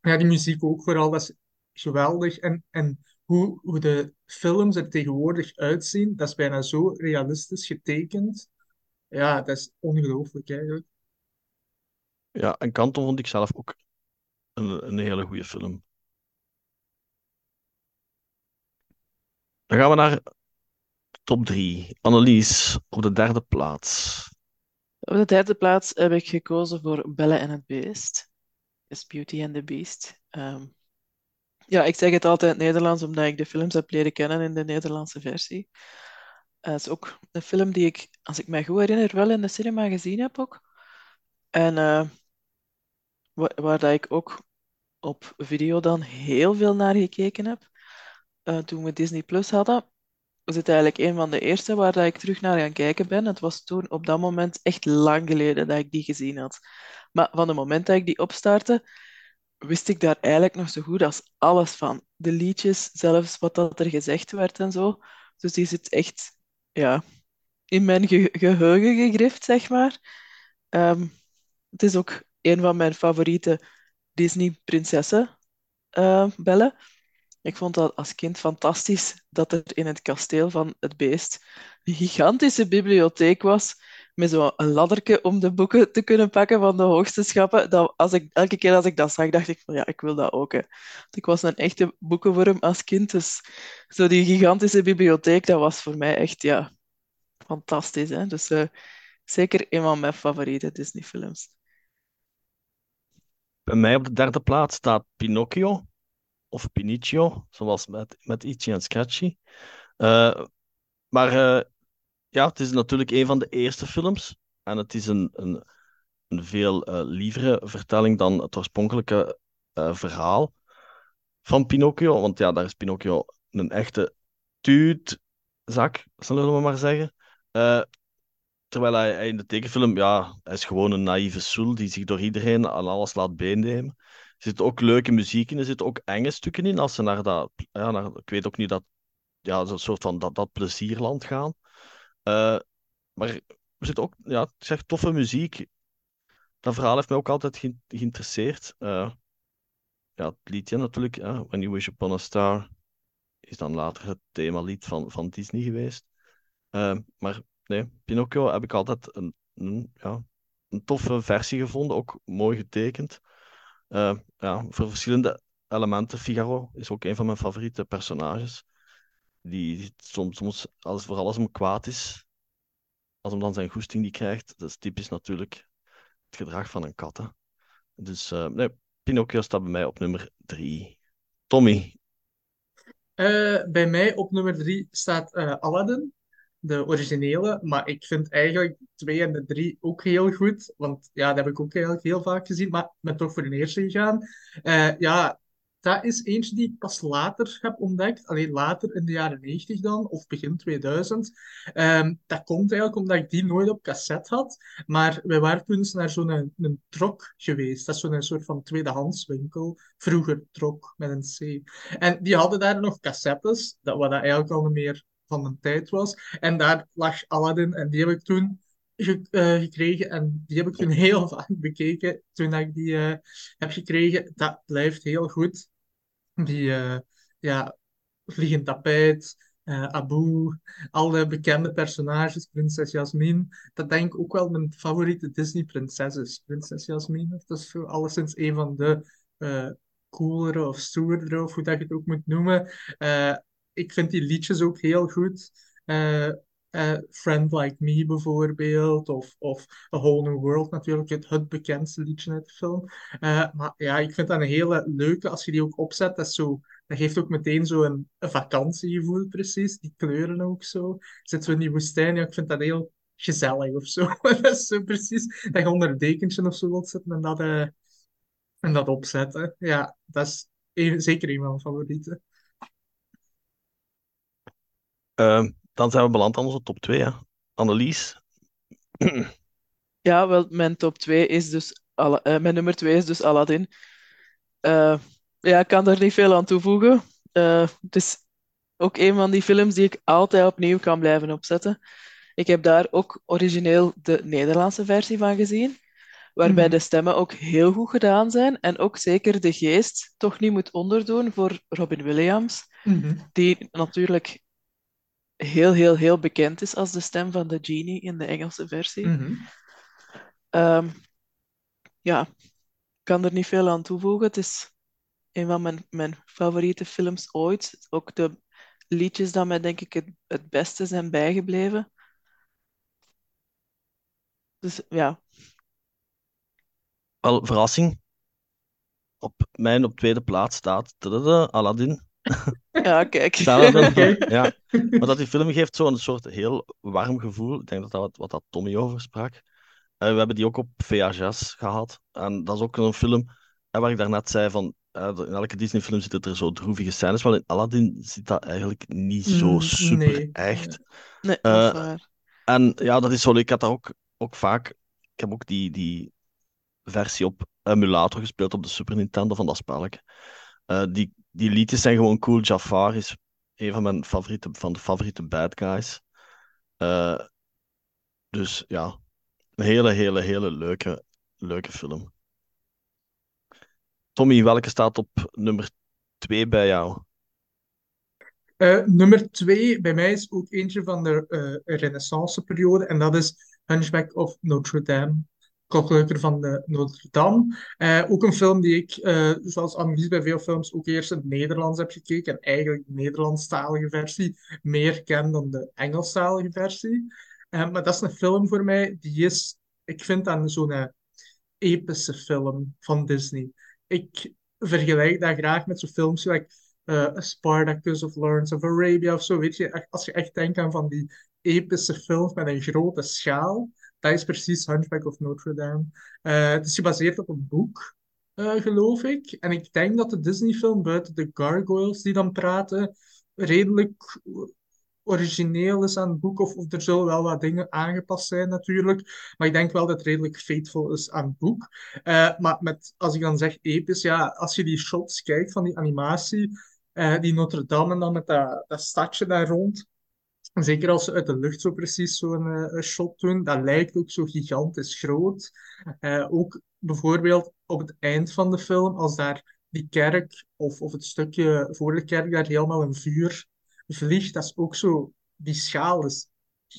ja, die muziek ook vooral, dat is geweldig. En, en hoe, hoe de films er tegenwoordig uitzien, dat is bijna zo realistisch getekend. Ja, dat is ongelooflijk eigenlijk.
Ja, en Kanton vond ik zelf ook een, een hele goede film. Dan gaan we naar top 3. Annelies, op de derde plaats.
Op de derde plaats heb ik gekozen voor Belle en het Beest. Is Beauty and the Beast. Ehm, ja, ik zeg het altijd Nederlands omdat ik de films heb leren kennen in de Nederlandse versie. Eh, het is ook een film die ik, als ik me goed herinner, wel in de cinema gezien heb ook. En uh, waar, waar dat ik ook op video dan heel veel naar gekeken heb. Uh, toen we Disney Plus hadden, was het eigenlijk een van de eerste waar dat ik terug naar gaan kijken ben. Het was toen op dat moment echt lang geleden dat ik die gezien had. Maar van het moment dat ik die opstartte, wist ik daar eigenlijk nog zo goed als alles van. De liedjes, zelfs wat dat er gezegd werd en zo. Dus die zit echt ja, in mijn ge geheugen gegrift, zeg maar. Um, het is ook een van mijn favoriete Disney-prinsessen, uh, bellen. Ik vond dat als kind fantastisch dat er in het kasteel van het beest een gigantische bibliotheek was met zo'n ladderke om de boeken te kunnen pakken van de hoogste schappen. Dat als ik, elke keer als ik dat zag, dacht ik van ja, ik wil dat ook. Hè. Ik was een echte boekenworm als kind, dus zo die gigantische bibliotheek, dat was voor mij echt ja, fantastisch. Hè. Dus uh, zeker een van mijn favoriete Disney-films.
Bij mij op de derde plaats staat Pinocchio, of Pinocchio, zoals met, met en Scratchy. Uh, maar uh, ja, het is natuurlijk een van de eerste films. En het is een, een, een veel uh, lievere vertelling dan het oorspronkelijke verhaal van Pinocchio. Want ja, daar is Pinocchio een echte tuutzak, zullen we maar zeggen. Terwijl hij, in de tekenfilm, ja, hij is gewoon een naïeve soel die zich door iedereen aan alles laat beennemen. Er zit ook leuke muziek in, er zitten ook enge stukken in. Als ze naar dat, ja, naar, ik weet ook niet dat, ja, zo'n soort van dat, dat plezierland gaan. Uh, maar er zit ook, ja, zeg toffe muziek. Dat verhaal heeft mij ook altijd ge geïnteresseerd. Uh, ja, het liedje natuurlijk, When You Wish Upon a Star, is dan later het themalied van, van Disney geweest. Uh, maar nee, Pinocchio heb ik altijd een, ja, een toffe versie gevonden, ook mooi getekend. Ja, voor verschillende elementen. Figaro is ook een van mijn favoriete personages. Die soms, soms als, vooral als hem kwaad is, als hem dan zijn goesting die krijgt, dat is typisch natuurlijk het gedrag van een kat. Hè. Dus uh, nee, Pinocchio staat bij mij op nummer drie. Tommy.
Uh, bij mij op nummer drie staat Aladdin de originele. Maar ik vind eigenlijk 2 en de 3 ook heel goed. Want ja, dat heb ik ook eigenlijk heel vaak gezien. Maar ik ben toch voor de eerste gegaan. Uh, ja, dat is eentje die ik pas later heb ontdekt. Alleen later in de jaren 90 dan, of begin 2000. Um, ehm, dat komt eigenlijk omdat ik die nooit op cassette had. Maar wij waren toen naar zo'n een, een trok geweest. Dat is zo'n soort van tweedehandswinkel. Vroeger trok met een C. En die hadden daar nog cassettes. Dat was eigenlijk al meer van mijn tijd was. En daar lag Aladdin en die heb ik toen ge uh, gekregen. En die heb ik toen heel vaak bekeken toen ik die uh, heb gekregen. Dat blijft heel goed. Die uh, ja, vliegend tapijt, Abu, alle bekende personages, prinses Jasmine. Dat denk ik ook wel mijn favoriete Disney-prinses is. Prinses Jasmine. Dat is alleszins een van de coolere of stoerdere, of hoe dat je het ook moet noemen ik vind die liedjes ook heel goed. Uh, Friend Like Me bijvoorbeeld, of, of A Whole New World natuurlijk, het, het bekendste liedje uit de film. Uh, maar ja, ik vind dat een hele leuke, als je die ook opzet, dat, zo, dat geeft ook meteen zo'n een, een vakantiegevoel precies, die kleuren ook zo. Zit zo in die woestijn, ja, ik vind dat heel gezellig of zo. dat is zo precies, dat je onder een dekentje of zo wilt zitten en dat, en dat opzetten. Ja, dat is even, zeker een van mijn favorieten.
Uh, dan zijn we beland aan onze top 2. Hè. Annelies.
Ja, wel, mijn top 2 is dus. Uh, mijn nummer 2 is dus Aladdin. Uh, ja, ik kan er niet veel aan toevoegen. Uh, het is ook een van die films die ik altijd opnieuw kan blijven opzetten. Ik heb daar ook origineel de Nederlandse versie van gezien. waarbij
Mhm.
de stemmen ook heel goed gedaan zijn en ook zeker de geest toch niet moet onderdoen voor Robin Williams,
Mhm.
die natuurlijk heel, heel, heel bekend is als de stem van de genie in de Engelse versie.
Mhm.
Ehm, ja, ik kan er niet veel aan toevoegen. Het is een van mijn, mijn favoriete films ooit. Ook de liedjes dat mij denk ik het, het beste zijn bijgebleven. Dus ja,
Wel, verrassing. Op mijn op tweede plaats staat Aladdin.
Ja kijk.
Ja, maar dat die film geeft zo'n soort heel warm gevoel. Ik denk dat dat wat, wat dat Tommy over sprak. Eh, we hebben die ook op VHS gehad. En dat is ook een film eh, waar ik daarnet zei van... eh, in elke Disney-film zitten er zo droevige scènes, maar in Aladdin zit dat eigenlijk niet zo
Mm,
super
nee.
echt.
Nee, dat is waar.
En ja, dat is zo. Ik had dat ook, ook vaak. Ik heb ook die, die versie op emulator gespeeld op de Super Nintendo van dat spelletje. Eh, die, die liedjes zijn gewoon cool. Jafar is een van mijn favoriete, van de favoriete bad guys. Eh, dus ja, een hele, hele, hele leuke, leuke film. Tommy, welke staat op nummer 2 bij jou?
Eh, nummer twee bij mij is ook eentje van de eh Renaissance-periode en dat is Hunchback of Notre Dame. Klokkenluider van de Notre Dame. Eh, ook een film die ik, eh, zoals Annelies bij veel films, ook eerst in het Nederlands heb gekeken en eigenlijk de Nederlandstalige versie meer ken dan de Engelstalige versie. Eh, maar dat is een film voor mij, die is, ik vind dat zo'n eh, epische film van Disney. Ik vergelijk dat graag met zo'n films zoals eh, Spartacus of Lawrence of Arabia of zo. Als je echt denkt aan van die epische films met een grote schaal, dat is precies Hunchback of Notre Dame. Eh, het is gebaseerd op een boek, eh, geloof ik. En ik denk dat de Disney-film buiten de gargoyles die dan praten, redelijk origineel is aan het boek, of, of er zullen wel wat dingen aangepast zijn natuurlijk. Maar ik denk wel dat het redelijk faithful is aan het boek. Eh, maar met, als ik dan zeg episch, ja, als je die shots kijkt van die animatie, die Notre Dame en dan met dat, dat stadje daar rond. Zeker als ze uit de lucht zo precies zo'n eh, shot doen, dat lijkt ook zo gigantisch groot. Eh, ook bijvoorbeeld op het eind van de film, als daar die kerk of, of het stukje voor de kerk daar helemaal in vuur vliegt, dat is ook zo, die schaal is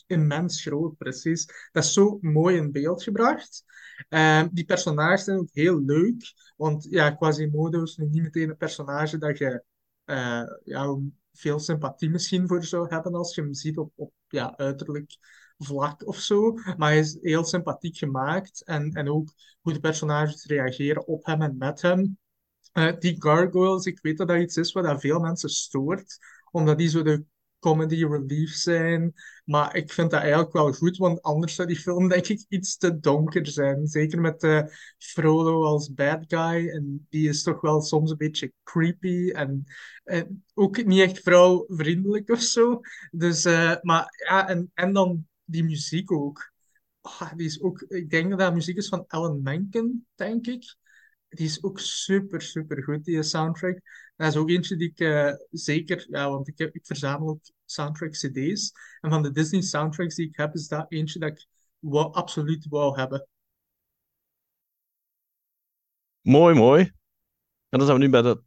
immens groot, precies. Dat is zo mooi in beeld gebracht. Eh, die personages zijn ook heel leuk, want ja, Quasimodo is niet meteen een personage dat je eh, ja, veel sympathie misschien voor zou hebben als je hem ziet op, op ja, uiterlijk vlak of zo. Maar hij is heel sympathiek gemaakt en, en ook hoe de personages reageren op hem en met hem. Eh, die gargoyles, ik weet dat dat iets is wat veel mensen stoort, omdat die zo de comedy relief zijn. Maar ik vind dat eigenlijk wel goed, want anders zou die film denk ik iets te donker zijn. Zeker met eh, Frodo als bad guy. En die is toch wel soms een beetje creepy en, en ook niet echt vrouwvriendelijk of zo. Dus, eh, maar ja, en, en dan die muziek ook. Ah, die is ook, ik denk dat dat muziek is van Alan Menken, denk ik. Die is ook super, super goed, die soundtrack. Dat is ook eentje die ik eh, zeker, ja, want ik, heb, ik verzamel ook soundtrack-CD's. En van de Disney soundtracks die ik heb, is dat eentje dat ik wou, absoluut wou hebben.
Mooi, mooi. En dan zijn we nu bij de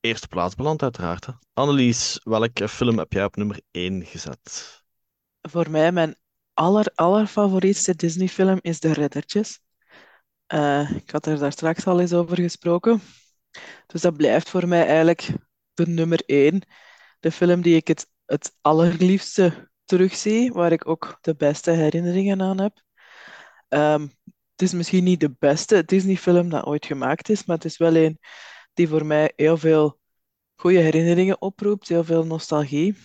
eerste plaats beland, uiteraard. hè. Annelies, welke film heb jij op nummer 1 gezet?
Voor mij, mijn aller, allerfavorietste Disney-film is De Reddertjes. Eh, ik had er daar straks al eens over gesproken. Dus dat blijft voor mij eigenlijk de nummer één. De film die ik het, het allerliefste terugzie, waar ik ook de beste herinneringen aan heb. Ehm, het is misschien niet de beste Disney-film dat ooit gemaakt is, maar het is wel een die voor mij heel veel goede herinneringen oproept, heel veel nostalgie.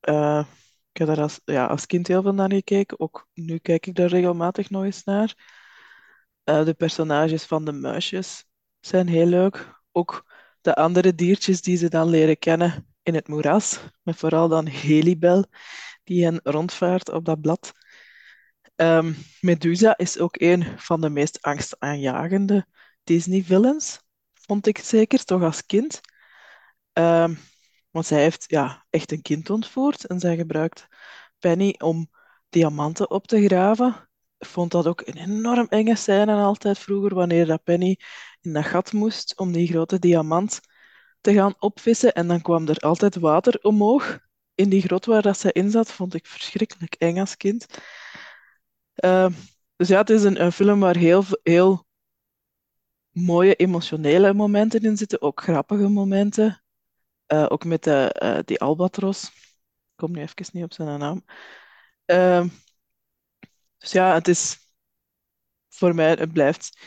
Eh, ik heb daar als, ja, als kind heel veel naar gekeken, ook nu kijk ik daar regelmatig nog eens naar. Eh, de personages van de muisjes zijn heel leuk. Ook de andere diertjes die ze dan leren kennen in het moeras, met vooral dan Helibel, die hen rondvaart op dat blad. Ehm, Medusa is ook een van de meest angstaanjagende Disney-villains, vond ik zeker, toch als kind. Ehm, want zij heeft ja, echt een kind ontvoerd en zij gebruikt Penny om diamanten op te graven. Vond dat ook een enorm enge scène altijd vroeger, wanneer dat Penny in dat gat moest om die grote diamant te gaan opvissen. En dan kwam er altijd water omhoog in die grot waar dat zij in zat. Vond ik verschrikkelijk eng als kind. Uh, dus ja, het is een, een film waar heel, heel mooie emotionele momenten in zitten, ook grappige momenten. Uh, ook met de, uh, die albatros. Ik kom nu even niet op zijn naam. Dus ja, het is voor mij, het blijft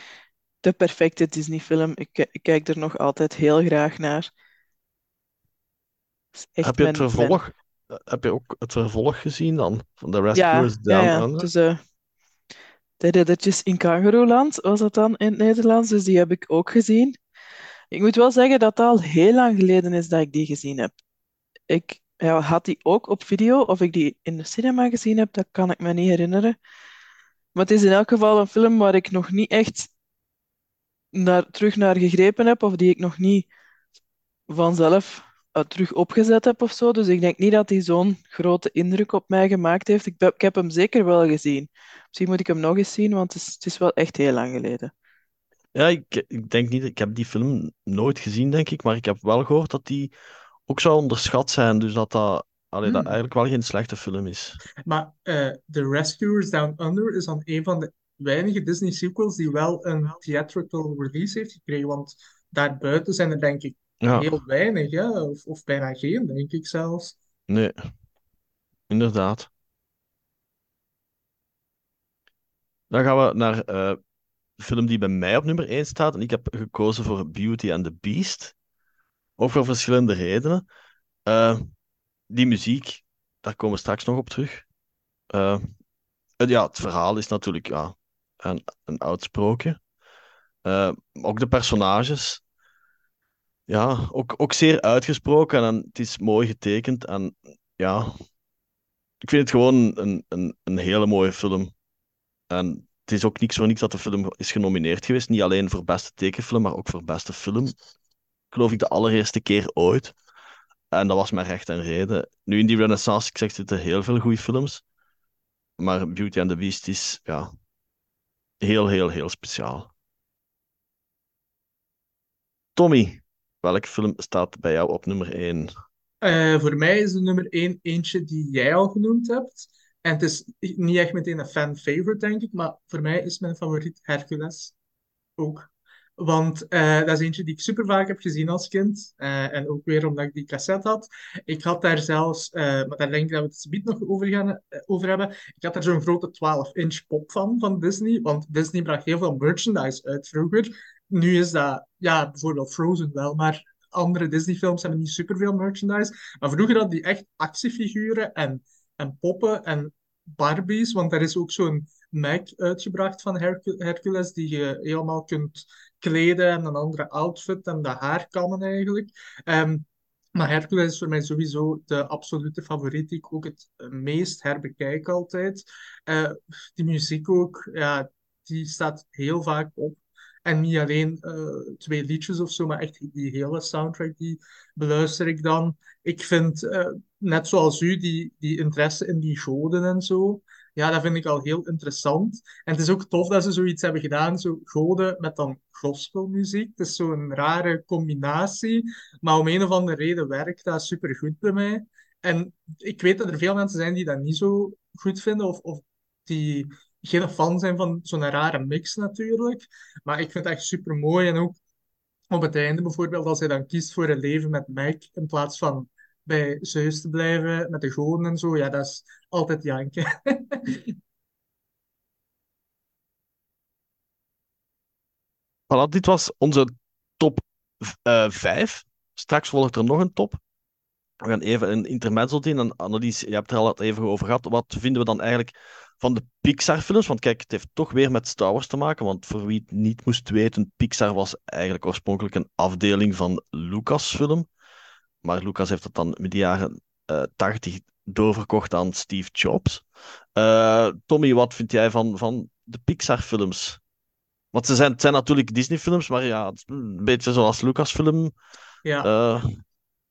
de perfecte Disney-film. Ik, ik, kijk er nog altijd heel graag naar.
Heb je het
mijn,
vervolg? Mijn... Heb je ook het vervolg gezien dan? Van The Rescuers
ja,
Down
ja, ja. Dus, uh, de riddertjes in Kangarooland was dat dan in het Nederlands, dus die heb ik ook gezien. Ik moet wel zeggen dat het al heel lang geleden is dat ik die gezien heb. Ik ja, had die ook op video, of ik die in de cinema gezien heb, dat kan ik me niet herinneren. Maar het is in elk geval een film waar ik nog niet echt naar, terug naar gegrepen heb, of die ik nog niet vanzelf uh, terug opgezet heb of zo. Dus ik denk niet dat hij zo'n grote indruk op mij gemaakt heeft. Ik, ik, heb hem zeker wel gezien. Misschien moet ik hem nog eens zien, want het is, het is wel echt heel lang geleden.
Ja, ik, ik denk niet, ik heb die film nooit gezien, denk ik, maar ik heb wel gehoord dat die ook zou onderschat zijn, dus dat dat, allee,
Hmm.
dat eigenlijk wel geen slechte film is.
Maar eh The Rescuers Down Under is dan een van de weinige Disney sequels die wel een theatrical release heeft gekregen. Want daarbuiten zijn er denk ik
Ja,
heel weinig, hè? Of, of bijna geen, denk ik zelfs.
nee, inderdaad. Dan gaan we naar eh, de film die bij mij op nummer 1 staat. En ik heb gekozen voor Beauty and the Beast. Ook voor verschillende redenen. Eh, die muziek, daar komen we straks nog op terug. Eh, het- ja, het verhaal is natuurlijk ja, een, een oud sprookje. Eh, ook de personages. Ja, ook, ook zeer uitgesproken en het is mooi getekend. En ja, ik vind het gewoon een, een, een hele mooie film. En het is ook niks voor niks dat de film is genomineerd geweest. Niet alleen voor beste tekenfilm, maar ook voor beste film. Geloof ik de allereerste keer ooit. En dat was mijn recht en reden. Nu in die Renaissance, ik zeg, zitten heel veel goede films. Maar Beauty and the Beast is ja, heel, heel, heel speciaal. Tommy, welke film staat bij jou op nummer 1?
Eh, voor mij is de nummer één eentje die jij al genoemd hebt. En het is niet echt meteen een fan-favorite, denk ik, maar voor mij is mijn favoriet Hercules ook. Want eh, dat is eentje die ik super vaak heb gezien als kind. Eh, en ook weer omdat ik die cassette had. Ik had daar zelfs, eh, maar daar denk ik dat we het subiet nog over, gaan, over hebben. Ik had daar zo'n grote 12-inch pop van, van Disney. Want Disney bracht heel veel merchandise uit vroeger. Nu is dat, ja, bijvoorbeeld Frozen wel, maar andere Disney-films hebben niet superveel merchandise. Maar vroeger hadden die echt actiefiguren en, en poppen en Barbies. Want er is ook zo'n Mac uitgebracht van Hercu- Hercules die je helemaal kunt kleden en een andere outfit en de haarkammen eigenlijk. Ehm, maar Hercules is voor mij sowieso de absolute favoriet, die ik ook het meest herbekijk altijd. Eh, die muziek ook, ja, die staat heel vaak op. En niet alleen eh, twee liedjes of zo, maar echt die hele soundtrack, die beluister ik dan. Ik vind, eh, net zoals u, die, die interesse in die goden en zo, ja, dat vind ik al heel interessant. En het is ook tof dat ze zoiets hebben gedaan, zo goden met dan gospelmuziek. Het is zo'n rare combinatie, maar om een of andere reden werkt dat supergoed bij mij. En ik weet dat er veel mensen zijn die dat niet zo goed vinden, of, of die geen fan zijn van zo'n rare mix natuurlijk. Maar ik vind het echt super mooi. En ook op het einde bijvoorbeeld, als hij dan kiest voor een leven met Mac in plaats van bij Zeus te blijven met de goden en zo, ja, dat is altijd janken.
Voilà, dit was onze top 5. Straks volgt er nog een top. We gaan even een intermezzo in. En Annelies, je hebt er al even over gehad. Wat vinden we dan eigenlijk van de Pixar-films? Want kijk, het heeft toch weer met Star Wars te maken. Want voor wie het niet moest weten, Pixar was eigenlijk oorspronkelijk een afdeling van Lucasfilm. Maar Lucas heeft het dan met de jaren uh, 80 doorverkocht aan Steve Jobs. Uh, Tommy, wat vind jij van, van de Pixar-films? Want ze zijn, het zijn natuurlijk Disney-films, maar ja, een beetje zoals Lucasfilm.
Ja.
Uh,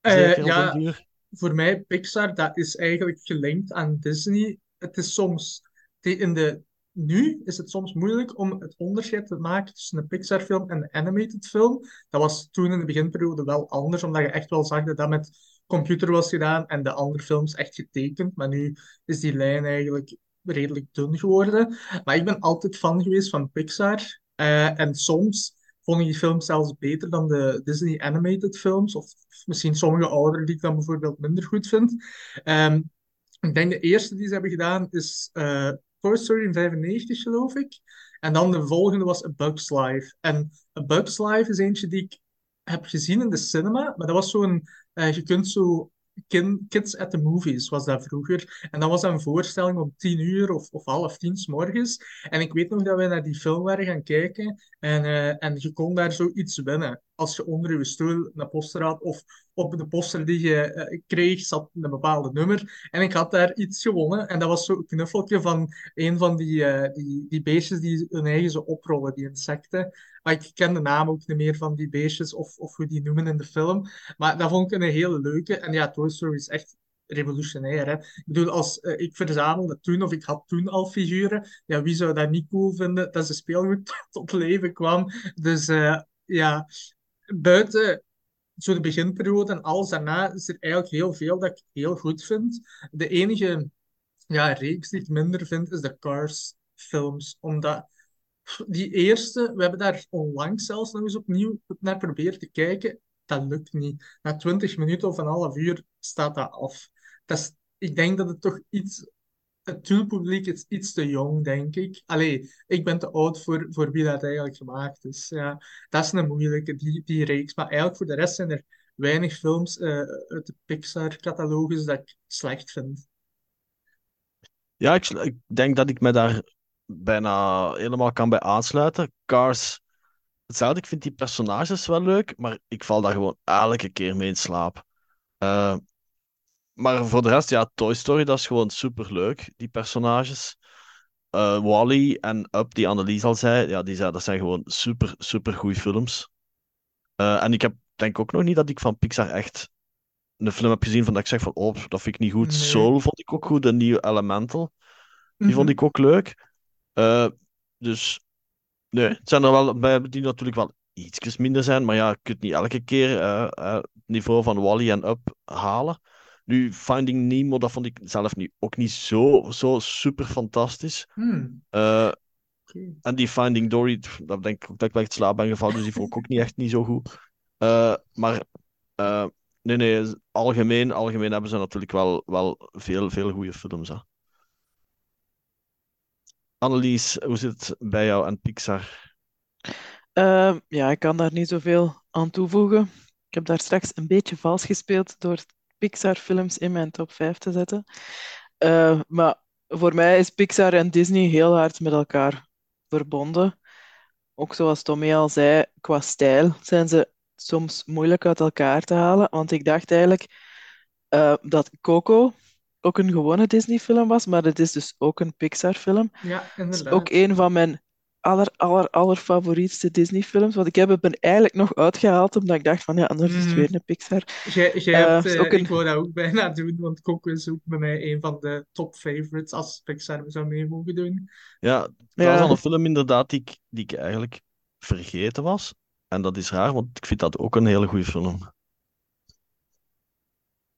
zeker
ja, voor mij, Pixar, dat is eigenlijk gelinkt aan Disney. Het is soms in de nu is het soms moeilijk om het onderscheid te maken tussen een Pixar-film en een animated film. Dat was toen in de beginperiode wel anders, omdat je echt wel zag dat dat met computer was gedaan en de andere films echt getekend. Maar nu is die lijn eigenlijk redelijk dun geworden. Maar ik ben altijd fan geweest van Pixar. Eh, en soms vond ik die films zelfs beter dan de Disney animated films. Of, misschien sommige oudere die ik dan bijvoorbeeld minder goed vind. Ehm, ik denk de eerste die ze hebben gedaan is uh, Toy Story in 95, geloof ik. En dan de volgende was A Bug's Life. En A Bug's Life is eentje die ik heb gezien in de cinema. Maar dat was zo'n... Uh, je kunt zo Kids at the Movies was dat vroeger. En dat was een voorstelling om tien uur of, of half tien s morgens. En ik weet nog dat we naar die film waren gaan kijken. En, uh, en je kon daar zoiets winnen. Als je onder je stoel een poster had. Of op de poster die je uh, kreeg zat een bepaalde nummer. En ik had daar iets gewonnen. En dat was zo'n knuffeltje van een van die, uh, die, die beestjes die hun eigen zo oprollen, die insecten. Maar ik ken de naam ook niet meer van die beestjes of, of hoe die noemen in de film. Maar dat vond ik een hele leuke. En ja, Toy Story is echt revolutionair. Hè? Ik bedoel, als uh, ik verzamelde toen, of ik had toen al figuren, ja, wie zou dat niet cool vinden dat ze speelgoed tot leven kwam? Dus uh, ja, buiten zo de beginperiode en alles daarna is er eigenlijk heel veel dat ik heel goed vind. De enige ja, reeks die ik minder vind, is de Cars films. Omdat die eerste, we hebben daar onlangs zelfs nog eens opnieuw naar proberen te kijken. Dat lukt niet. Na twintig minuten of een half uur staat dat af. Dat is, ik denk dat het toch iets... Het doelpubliek is iets te jong, denk ik. Allee, ik ben te oud voor, voor wie dat eigenlijk gemaakt is. Ja, dat is een moeilijke, die, die reeks. Maar eigenlijk voor de rest zijn er weinig films uh, uit de Pixar-catalogus dat ik slecht vind.
Ja, ik, ik, denk dat ik me daar bijna helemaal kan bij aansluiten. Cars, hetzelfde. Ik vind die personages wel leuk, maar ik val daar gewoon elke keer mee in slaap. Uh, maar voor de rest, ja, Toy Story, dat is gewoon super leuk, die personages. Uh, Wally en Up, die Annelies al zei, ja, die zei, dat zijn gewoon super, super goede films. Uh, en ik heb, denk ook nog niet dat ik van Pixar echt een film heb gezien van dat ik zeg van, oh, dat vind ik niet goed.
Nee.
Soul vond ik ook goed, de nieuwe Elemental. Die vond
Mhm.
ik ook leuk. Eh, dus nee, het zijn er wel bij die natuurlijk wel ietsjes minder zijn, maar ja, je kunt niet elke keer eh, eh, het niveau van Wally en Up halen. Nu, Finding Nemo, dat vond ik zelf niet, ook niet zo, zo super fantastisch.
Hmm,
en die Finding Dory, dat denk ik ook dat ik wel echt slaap ben gevallen, dus die vond ik ook niet echt niet zo goed. Maar nee, nee, algemeen, algemeen hebben ze natuurlijk wel, wel veel, veel goede films. Hè. Annelies, hoe zit het bij jou en Pixar?
Ehm, ja, ik kan daar niet zoveel aan toevoegen. Ik heb daar straks een beetje vals gespeeld door Pixar-films in mijn top 5 te zetten. Eh, maar voor mij is Pixar en Disney heel hard met elkaar verbonden. Ook zoals Tommy al zei, qua stijl zijn ze soms moeilijk uit elkaar te halen. Want ik dacht eigenlijk eh, dat Coco ook een gewone Disney-film was, maar het is dus ook een Pixar-film.
Ja,
Het is
inderdaad.
ook een van mijn aller, aller, allerfavorietste Disney-films. Want ik heb het er eigenlijk nog uitgehaald, omdat ik dacht van ja, anders is het
Mhm.
weer een Pixar.
Jij, jij
Eh,
hebt,
is
eh,
ook een-
ik wou dat ook bijna doen, want Coco is ook bij mij een van de top favorites als Pixar zou mee mogen doen.
Ja, dat
Ja.
was al een film inderdaad die ik, die ik eigenlijk vergeten was. En dat is raar, want ik vind dat ook een hele goede film.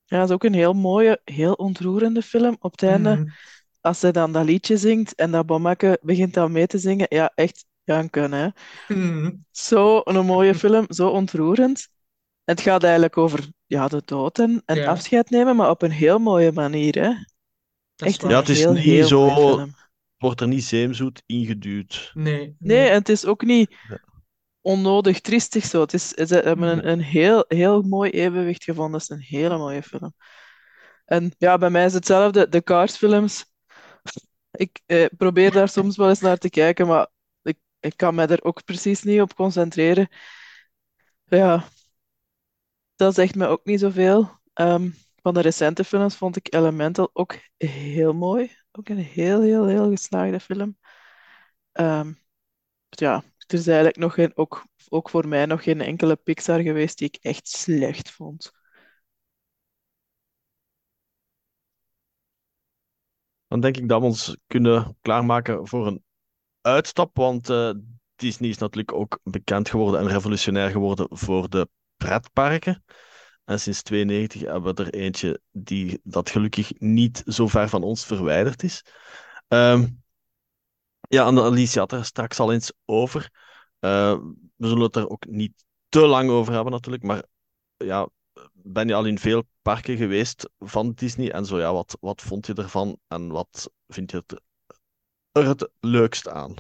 Ja, het is ook een heel mooie, heel ontroerende film. Op het einde,
Mhm.
als zij dan dat liedje zingt en dat bommeke begint dan mee te zingen, ja, echt janken, hè.
Mhm.
Zo een mooie film, zo ontroerend. Het gaat eigenlijk over ja, de dood en, en
Ja.
afscheid nemen, maar op een heel mooie manier, hè.
Dat
Echt een
Ja, het is
heel,
niet
heel
zo-. Wordt er niet zeemzoet ingeduwd.
Nee,
Nee, en het is ook niet. Onnodig triestig zo. Het is, ze hebben een, een heel, heel mooi evenwicht gevonden. Het is een hele mooie film. En ja, bij mij is hetzelfde. De Cars-films. Ik eh, probeer daar soms wel eens naar te kijken, maar ik, ik kan mij er ook precies niet op concentreren. Ja, dat zegt me ook niet zoveel. Ehm, van de recente films vond ik Elemental ook heel mooi. Ook een heel, heel, heel geslaagde film. Ehm, ja, er is eigenlijk nog geen, ook, ook voor mij nog geen enkele Pixar geweest die ik echt slecht vond.
Dan denk ik dat we ons kunnen klaarmaken voor een uitstap, want uh, Disney is natuurlijk ook bekend geworden en revolutionair geworden voor de pretparken. En sinds 92 hebben we er eentje die dat gelukkig niet zo ver van ons verwijderd is. Um, ja, en Alicia had er straks al eens over. Uh, we zullen het er ook niet te lang over hebben natuurlijk, maar ja, ben je al in veel parken geweest van Disney en zo ja, wat, wat vond je ervan en wat vind je er het leukst aan?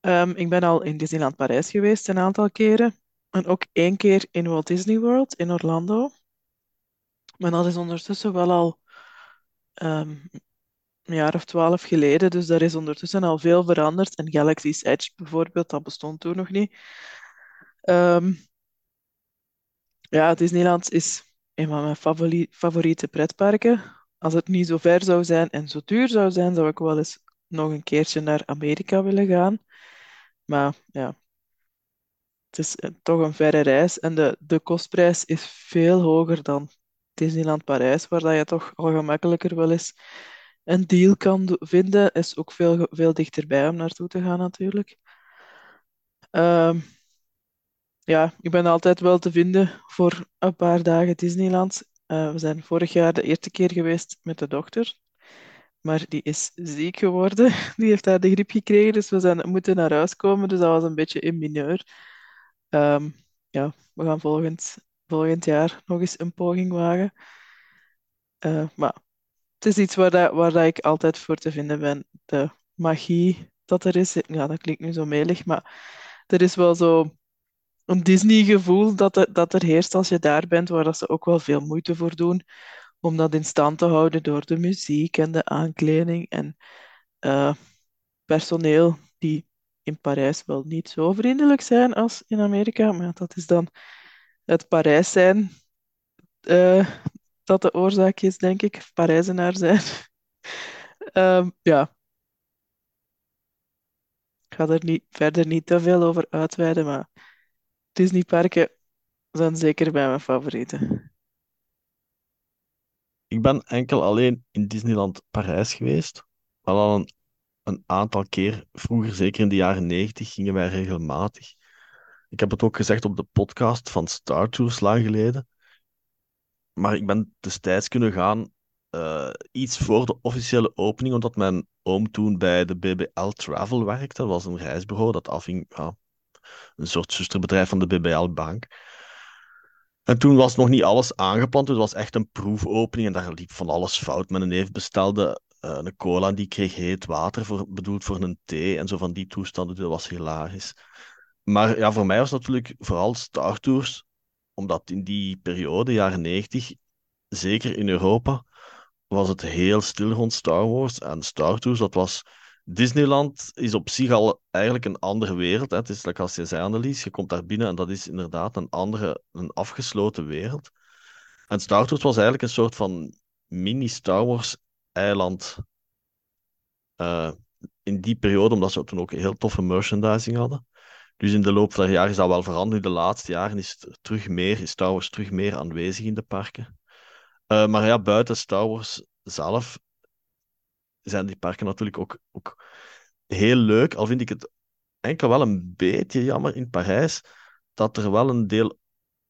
Um, ik ben al in Disneyland Parijs geweest een aantal keren. En ook één keer in Walt Disney World in Orlando. Maar dat is ondertussen wel al um, een jaar of twaalf geleden. Dus daar is ondertussen al veel veranderd. En Galaxy's Edge bijvoorbeeld, dat bestond toen nog niet. Um, ja, Disneyland is een van mijn favoriete pretparken. Als het niet zo ver zou zijn en zo duur zou zijn, zou ik wel eens nog een keertje naar Amerika willen gaan. Maar ja, het is eh, toch een verre reis en de, de kostprijs is veel hoger dan Disneyland Parijs, waar dat je toch al gemakkelijker wel eens een deal kan vinden. Is ook veel, veel dichterbij om naartoe te gaan natuurlijk. Ehm, ja, ik ben altijd wel te vinden voor een paar dagen Disneyland. Uh, we zijn vorig jaar de eerste keer geweest met de dokter. Maar die is ziek geworden. Die heeft daar de griep gekregen, dus we zijn moeten naar huis komen. Dus dat was een beetje in mineur. Um, ja, we gaan volgend, volgend jaar nog eens een poging wagen. Uh, maar het is iets waar, dat, waar dat ik altijd voor te vinden ben. De magie dat er is. Ja, dat klinkt nu zo melig, maar er is wel zo een Disney-gevoel dat er, dat er heerst als je daar bent, waar dat ze ook wel veel moeite voor doen om dat in stand te houden door de muziek en de aankleding en uh, personeel die in Parijs wel niet zo vriendelijk zijn als in Amerika, maar dat is dan het Parijs zijn uh, dat de oorzaak is, denk ik. Parijzenaar zijn. um, ja. Ik ga er niet, verder niet te veel over uitweiden, maar Disneyparken zijn zeker bij mijn favorieten.
Ik ben enkel alleen in Disneyland Parijs geweest, maar al een, een aantal keer. Vroeger, zeker in de jaren 90, gingen wij regelmatig. Ik heb het ook gezegd op de podcast van Star Tours lang geleden. Maar ik ben destijds kunnen gaan uh, iets voor de officiële opening, omdat mijn oom toen bij de BBL Travel werkte. Dat was een reisbureau dat afhing, een soort zusterbedrijf van de BBL Bank. En toen was nog niet alles aangeplant, dus het was echt een proefopening en daar liep van alles fout. Mijn neef bestelde uh, een cola en die kreeg heet water, voor, bedoeld voor een thee en zo van die toestanden, dat was hilarisch. Maar ja, voor mij was natuurlijk vooral Star Tours, omdat in die periode, jaren 90, zeker in Europa, was het heel stil rond Star Wars. En Star Tours, dat was Disneyland is op zich al eigenlijk een andere wereld. Hè. Het is like als je zei, Annelies, je komt daar binnen en dat is inderdaad een andere, een afgesloten wereld. En Star Tours was eigenlijk een soort van mini-Star Wars-eiland uh, in die periode, omdat ze toen ook heel toffe merchandising hadden. Dus in de loop der jaren is dat wel veranderd. De laatste jaren is, het terug meer, is Star Wars terug meer aanwezig in de parken. Uh, maar ja, buiten Star Wars zelf zijn die parken natuurlijk ook, ook heel leuk. Al vind ik het enkel wel een beetje jammer in Parijs dat er wel een deel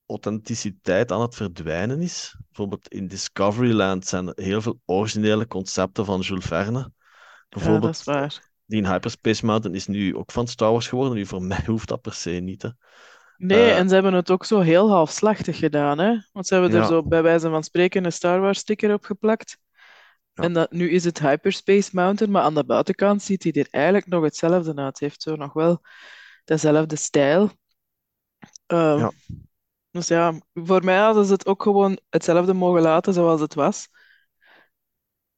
authenticiteit aan het verdwijnen is. Bijvoorbeeld in Discoveryland zijn er heel veel originele concepten van Jules Verne.
Bijvoorbeeld, ja, dat is waar.
Die Hyperspace Mountain is nu ook van Star Wars geworden. Nu, voor mij hoeft dat per se niet. Hè.
Nee, uh, en ze hebben het ook zo heel halfslachtig gedaan. Hè? Want ze hebben er zo bij wijze van spreken een Star Wars sticker op geplakt. En dat, nu is het Hyperspace Mountain, maar aan de buitenkant ziet hij er eigenlijk nog hetzelfde uit. Het heeft zo nog wel dezelfde stijl. Um, ja. Dus ja, voor mij hadden ze het ook gewoon hetzelfde mogen laten zoals het was.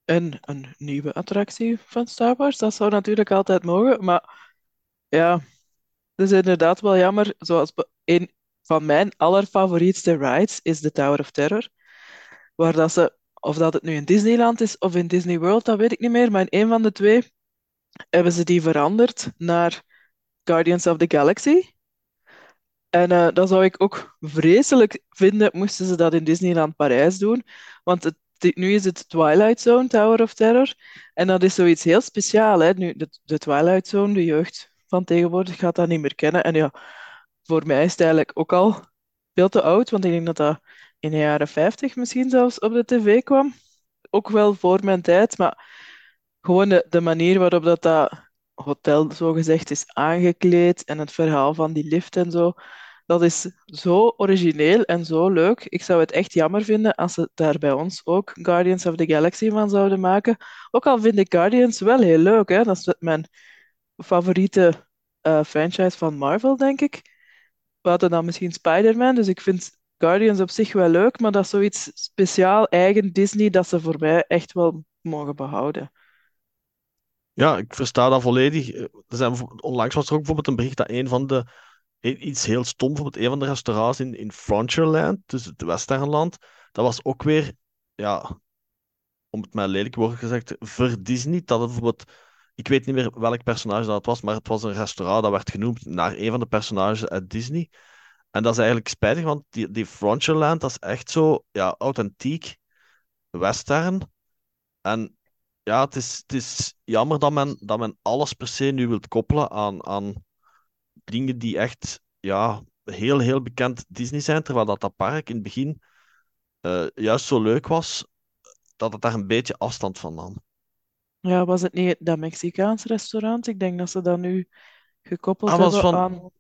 En een nieuwe attractie van Star Wars, dat zou natuurlijk altijd mogen. Maar ja, het is inderdaad wel jammer. Zoals een van mijn allerfavorietste rides is de Tower of Terror. Waar dat ze of dat het nu in Disneyland is of in Disney World, dat weet ik niet meer. Maar in een van de twee hebben ze die veranderd naar Guardians of the Galaxy. En uh, dat zou ik ook vreselijk vinden, moesten ze dat in Disneyland Parijs doen. Want het Nu is het Twilight Zone, Tower of Terror. En dat is zoiets heel speciaals. Hè? Nu, de, de Twilight Zone, de jeugd van tegenwoordig gaat dat niet meer kennen. En ja, voor mij is het eigenlijk ook al veel te oud, want ik denk dat dat in de jaren 50 misschien zelfs op de tv kwam. Ook wel voor mijn tijd, maar gewoon de, de manier waarop dat, dat hotel zogezegd is aangekleed en het verhaal van die lift en zo, dat is zo origineel en zo leuk. Ik zou het echt jammer vinden als ze daar bij ons ook Guardians of the Galaxy van zouden maken. Ook al vind ik Guardians wel heel leuk, hè? Dat is mijn favoriete eh, franchise van Marvel, denk ik. Buiten dan misschien Spider-Man. Dus ik vind Guardians op zich wel leuk, maar dat is zoiets speciaal, eigen Disney, dat ze voor mij echt wel mogen behouden.
Ja, ik versta dat volledig. Eh, Er zijn, onlangs was er ook bijvoorbeeld een bericht dat een van de... Iets heel stom, bijvoorbeeld een van de restaurants in, in Frontierland, dus het Westernland, dat was ook weer, ja, om het met lelijk woord gezegd, ver Disney. Dat het bijvoorbeeld... Ik weet niet meer welk personage dat was, maar het was een restaurant dat werd genoemd naar een van de personages uit Disney. En dat is eigenlijk spijtig, want die, die Frontierland, dat is echt zo, ja, authentiek western. En ja, het is, het is jammer dat men, dat men alles per se nu wilt koppelen aan, aan dingen die echt ja, heel, heel bekend Disney zijn. Terwijl dat, dat park in het begin eh, juist zo leuk was, dat het daar een beetje afstand van nam.
Ja, was het niet dat Mexicaans restaurant? Ik denk dat ze dat nu gekoppeld
Ah,
hebben
van-
aan,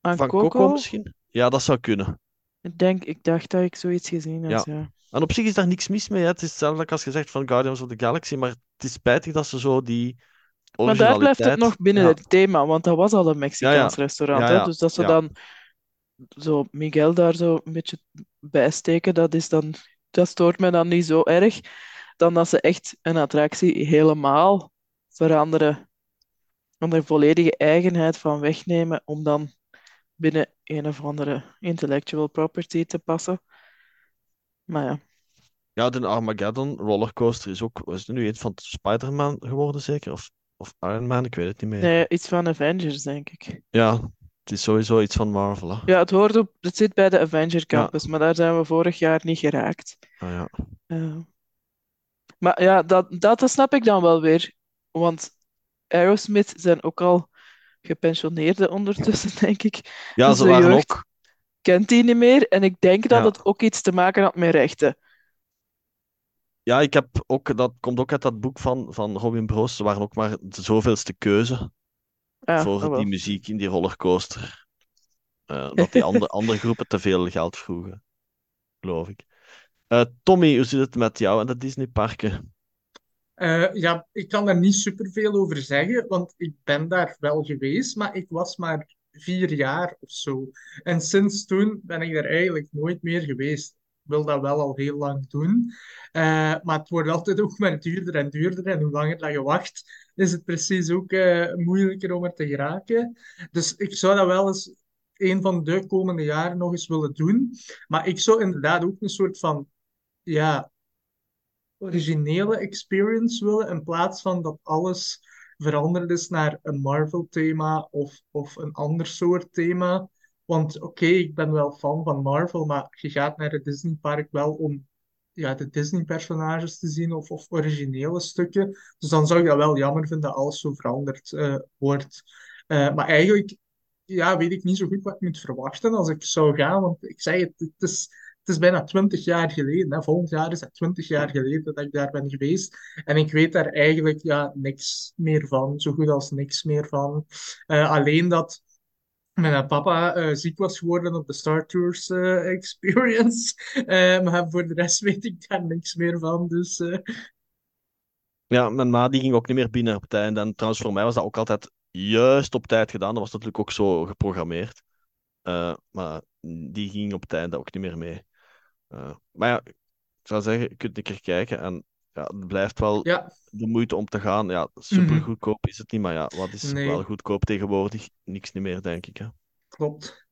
aan
Van
Coco.
Coco misschien? Ja, dat zou kunnen.
Ik denk, ik dacht dat ik zoiets gezien had,
Ja.
ja.
En op zich is daar niks mis mee. Hè. Het is hetzelfde als gezegd van Guardians of the Galaxy, maar het is spijtig dat ze zo die
Maar daar blijft het nog binnen
Ja.
het thema, want dat was al een Mexicaans restaurant. Hè? Dus dat ze dan zo Miguel daar zo een beetje bijsteken, dat is dan, dat stoort me dan niet zo erg. Dan dat ze echt een attractie helemaal veranderen. En er volledige eigenheid van wegnemen om dan binnen een of andere intellectual property te passen. Maar ja,
Ja, de Armageddon rollercoaster is ook, is het nu iets van Spider-Man geworden zeker? Of, of Iron Man, ik weet het niet meer.
nee, iets van Avengers, denk ik.
Ja, het is sowieso iets van Marvel, hè.
Ja, het hoort op, het zit bij de Avenger Campus, maar daar zijn we vorig jaar niet geraakt.
Ah, ja.
Eh, maar ja, dat, dat snap ik dan wel weer. Want Aerosmith zijn ook al gepensioneerden ondertussen, denk ik.
Ja,
Dus
ze
de
waren ook...
Kent die niet meer? En ik denk dat
Ja.
het ook iets te maken had met rechten.
Ja, ik heb ook... Dat komt ook uit dat boek van, van Robin Broos. Ze waren ook maar de zoveelste keuze
Ja,
voor
ah, wel.
die muziek in die rollercoaster. Eh, dat die andere, andere groepen te veel geld vroegen, geloof ik. Eh, Tommy, hoe zit het met jou en de Disneyparken?
Eh, ja, ik kan er niet superveel over zeggen, want ik ben daar wel geweest, maar ik was maar vier jaar of zo. En sinds toen ben ik daar eigenlijk nooit meer geweest. Wil dat wel al heel lang doen, Eh, maar het wordt altijd ook maar duurder en duurder. En hoe langer dat je wacht, is het precies ook eh, moeilijker om er te geraken. Dus ik zou dat wel eens een van de komende jaren nog eens willen doen. Maar ik zou inderdaad ook een soort van ja, originele experience willen, in plaats van dat alles veranderd is naar een Marvel-thema of, of een ander soort thema. Want oké, ik ben wel fan van Marvel, maar je gaat naar het Disneypark wel om ja, de Disney-personages te zien of, of originele stukken. Dus dan zou ik dat wel jammer vinden alles zo veranderd eh, wordt. Eh, maar eigenlijk ja, weet ik niet zo goed wat ik moet verwachten als ik zou gaan. Want ik zei het, het is, het is bijna twintig jaar geleden. Hè. Volgend jaar is het twintig jaar geleden dat ik daar ben geweest. En ik weet daar eigenlijk ja, niks meer van. Zo goed als niks meer van. Eh, alleen dat mijn papa eh, ziek was geworden op de Star Tours eh, experience. Eh, maar voor de rest weet ik daar niks meer van. Dus eh,
Ja, mijn ma die ging ook niet meer binnen op einde. En trouwens, voor mij was dat ook altijd juist op tijd gedaan. Dat was natuurlijk ook zo geprogrammeerd. Eh, maar die ging op einde ook niet meer mee. Eh, maar ja, ik zou zeggen, je kunt een keer kijken. En ja, het blijft wel
ja,
de moeite om te gaan. Ja, super goedkoop is het niet. Maar ja, wat is
Nee.
wel goedkoop tegenwoordig? Niks niet meer, denk ik. Hè.
klopt.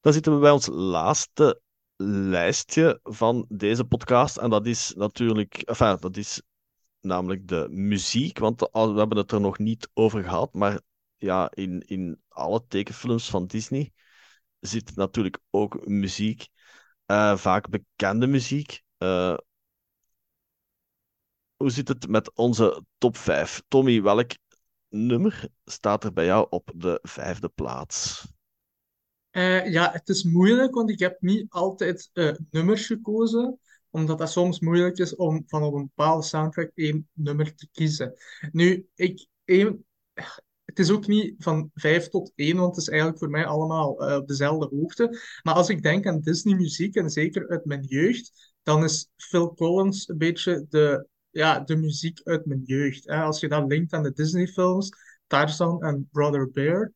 Dan zitten we bij ons laatste lijstje van deze podcast. En dat is natuurlijk, enfin, dat is namelijk de muziek. Want we hebben het er nog niet over gehad. Maar ja, in, in alle tekenfilms van Disney zit natuurlijk ook muziek. Eh, vaak bekende muziek. Eh, hoe zit het met onze top 5? Tommy, welk nummer staat er bij jou op de vijfde plaats?
Eh, ja, het is moeilijk, want ik heb niet altijd eh, nummers gekozen, omdat dat soms moeilijk is om van op een bepaalde soundtrack één nummer te kiezen. Nu, ik, één, het is ook niet van vijf tot één, want het is eigenlijk voor mij allemaal eh, op dezelfde hoogte. Maar als ik denk aan Disney-muziek, en zeker uit mijn jeugd, dan is Phil Collins een beetje de, ja, de muziek uit mijn jeugd. Hè. Als je dat linkt aan de Disney-films, Tarzan en Brother Bear,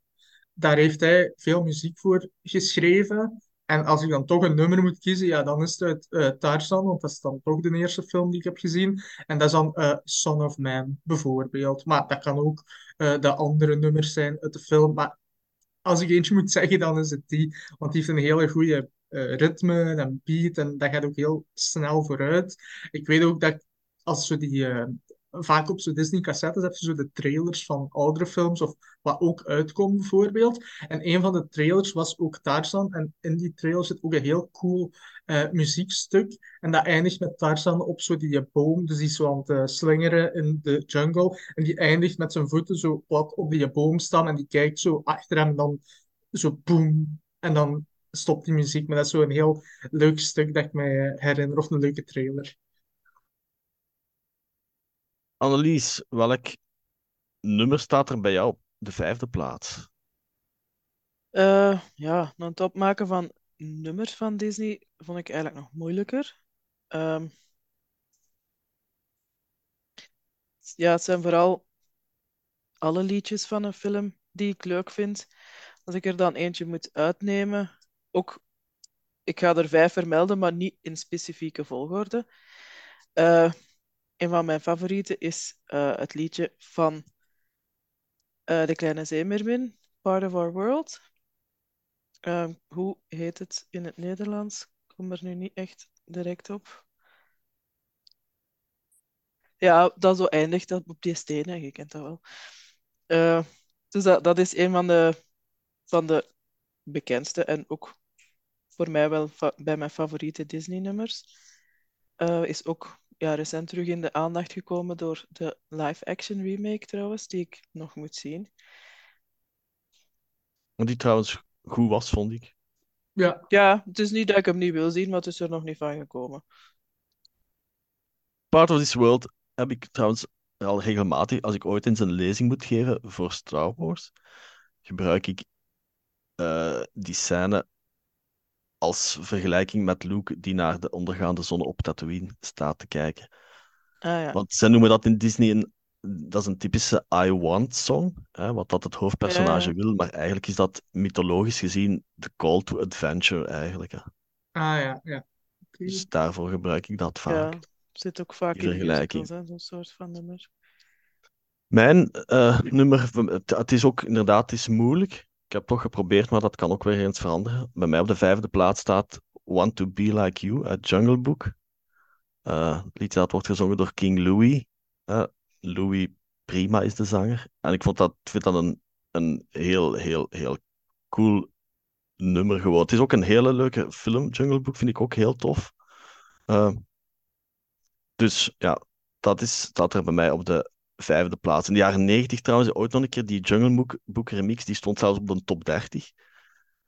daar heeft hij veel muziek voor geschreven. En als ik dan toch een nummer moet kiezen, ja, dan is het uit eh, Tarzan, want dat is dan toch de eerste film die ik heb gezien. En dat is dan eh, Son of Man, bijvoorbeeld. Maar dat kan ook eh, de andere nummers zijn uit de film. Maar als ik eentje moet zeggen, dan is het die. Want die heeft een hele goede ritme en beat en dat gaat ook heel snel vooruit. Ik weet ook dat als zo die... eh, vaak op zo Disney-cassettes heb je zo de trailers van oudere films of wat ook uitkomt bijvoorbeeld. En een van de trailers was ook Tarzan. En in die trailer zit ook een heel cool eh, muziekstuk. En dat eindigt met Tarzan op zo die boom. Dus die is zo aan het eh, slingeren in de jungle. En die eindigt met zijn voeten zo plat op die boom staan. En die kijkt zo achter hem dan zo boom. En dan stopt die muziek. Maar dat is zo een heel leuk stuk dat ik mij eh, herinner. Of een leuke trailer.
Annelies, welk nummer staat er bij jou op de vijfde plaats?
Eh, ja, een top maken van nummers van Disney vond ik eigenlijk nog moeilijker. Ehm, ja, het zijn vooral alle liedjes van een film die ik leuk vind. Als ik er dan eentje moet uitnemen, ook, ik ga er vijf vermelden, maar niet in specifieke volgorde. Eh, een van mijn favorieten is eh, het liedje van eh, De Kleine Zeemeermin, Part of Our World. Ehm, hoe heet het in het Nederlands? Ik kom er nu niet echt direct op. Ja, dat zo eindigt dat op die stenen, je kent dat wel. Eh, dus dat, is een van de, van de bekendste en ook voor mij wel bij mijn favoriete Disney-nummers. Is ook ja, recent terug in de aandacht gekomen door de live-action remake trouwens, die ik nog moet zien.
Want die trouwens goed was, vond ik.
Ja,
Ja, het is niet dat ik hem niet wil zien, maar het is er nog niet van gekomen.
Part of This World heb ik trouwens al regelmatig, als ik ooit eens een lezing moet geven voor Star Wars, gebruik ik eh, die scène als vergelijking met Luke die naar de ondergaande zon op Tatooine staat te kijken.
Ah ja.
Want zij noemen dat in Disney een, dat is een typische I Want song, hè, wat dat het hoofdpersonage
Ja.
wil, maar eigenlijk is dat mythologisch gezien de call to adventure eigenlijk. Hè.
ah ja, ja.
Dus daarvoor gebruik ik dat
Ja,
vaak.
zit ook vaak
Die
in
vergelijking.
zo'n soort van nummer.
Mijn eh, nummer, het, het is ook inderdaad het is moeilijk. Heb toch geprobeerd, maar dat kan ook weer eens veranderen. Bij mij op de vijfde plaats staat Want to Be Like You uit Jungle Book. Eh, het liedje dat wordt gezongen door King Louis. Eh, Louis Prima is de zanger. En ik vond dat, vind dat een, een heel, heel, heel cool nummer geworden. Het is ook een hele leuke film. Jungle Book vind ik ook heel tof. Eh, dus ja, dat is, staat er bij mij op de vijfde plaats. In de jaren negentig trouwens, ooit nog een keer die Jungle Book, Book remix, die stond zelfs op de top 30.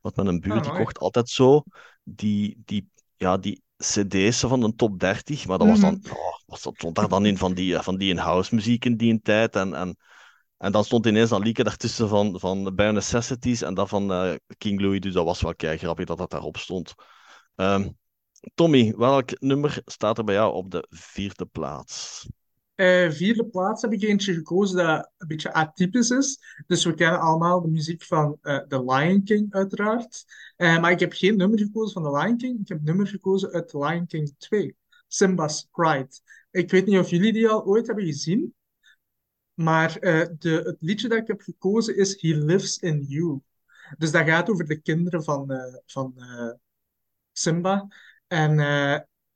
Want mijn buur
Ah,
die kocht altijd zo die, die, ja, die cd's van de top 30, maar dat was dan,
Mhm.
oh, wat dat stond daar dan in van die, van die in-house muziek in die tijd. En, en, en dan stond ineens dat liedje daartussen van, van Bare Necessities en dat van eh, King Louis, dus dat was wel kei grappig dat dat daarop stond. Ehm, Tommy, welk nummer staat er bij jou op de vierde plaats?
Eh, vierde plaats heb ik eentje gekozen dat een beetje atypisch is. Dus we kennen allemaal de muziek van eh The Lion King, uiteraard. Eh, maar ik heb geen nummer gekozen van The Lion King. Ik heb nummer gekozen uit The Lion King 2, Simba's Pride. Ik weet niet of jullie die al ooit hebben gezien, maar de, het liedje dat ik heb gekozen is He Lives in You. Dus dat gaat over de kinderen van, van Simba. En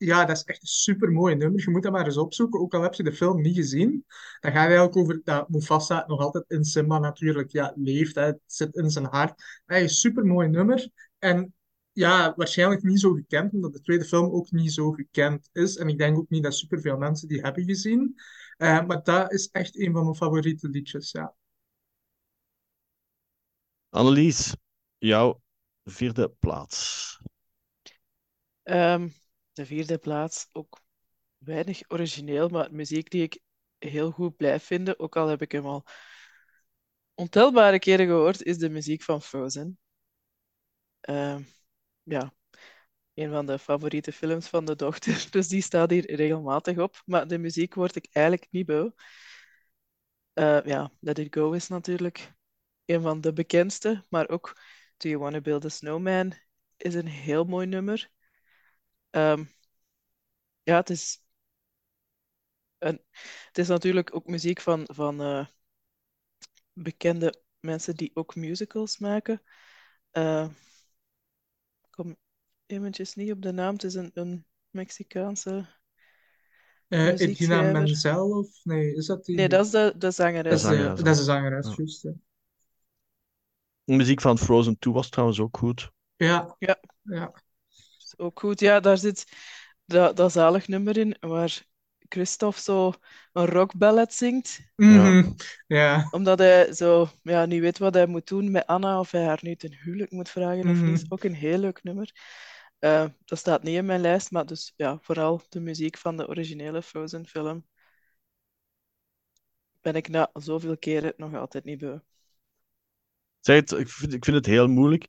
ja, dat is echt een super mooi nummer. Je moet dat maar eens opzoeken, ook al heb je de film niet gezien. Dan gaat het eigenlijk over dat Mufasa nog altijd in Simba natuurlijk ja, leeft. Hè. Het zit in zijn hart. Echt een super mooi nummer. En ja, waarschijnlijk niet zo gekend, omdat de tweede film ook niet zo gekend is. En ik denk ook niet dat superveel mensen die hebben gezien. Eh, maar dat is echt een van mijn favoriete liedjes, ja.
Annelies, jouw vierde plaats.
Ehm, de vierde plaats, ook weinig origineel, maar muziek die ik heel goed blijf vinden, ook al heb ik hem al ontelbare keren gehoord, is de muziek van Frozen. Ehm, ja, een van de favoriete films van de dochter, dus die staat hier regelmatig op. Maar de muziek word ik eigenlijk niet beu. Eh, ja, Let It Go is natuurlijk een van de bekendste, maar ook Do You Wanna Build a Snowman is een heel mooi nummer. Ehm, ja, het is, een, het is natuurlijk ook muziek van, van eh, bekende mensen die ook musicals maken. Uh, kom eventjes niet op de naam. Het is een, een Mexicaanse
Uh, Edina. Menzel, of nee, is dat die?
Nee, dat is de, de
Dat
zangeres.
is, de-
zangeres,
dat is de zangeres,
Ja.
juist.
De muziek van Frozen 2 was trouwens ook goed.
Ja,
Ja.
ja.
Ook goed. Ja, daar zit dat, dat zalig nummer in waar Christophe zo een rockballad zingt.
Mhm. Ja.
Omdat hij zo ja, niet weet wat hij moet doen met Anna, of hij haar nu ten huwelijk moet vragen of
Mhm.
niet. Is ook een heel leuk nummer. Eh, dat staat niet in mijn lijst, maar dus ja, vooral de muziek van de originele Frozen film ben ik na zoveel keren nog altijd niet beu.
Zeg het, ik vind, ik vind het heel moeilijk.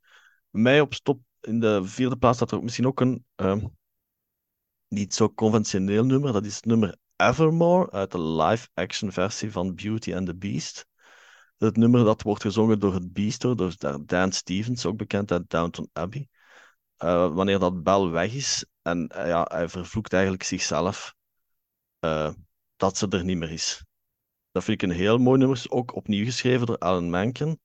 Bij mij op stop in de vierde plaats staat er misschien ook een ehm, niet zo conventioneel nummer. Dat is het nummer Evermore uit de live-action versie van Beauty and the Beast. Het nummer dat wordt gezongen door het Beasto, door Dan Stevens, ook bekend uit Downton Abbey. Eh, wanneer dat bel weg is en eh, ja, hij vervloekt eigenlijk zichzelf eh, dat ze er niet meer is. Dat vind ik een heel mooi nummer. Ook opnieuw geschreven door Alan Menken.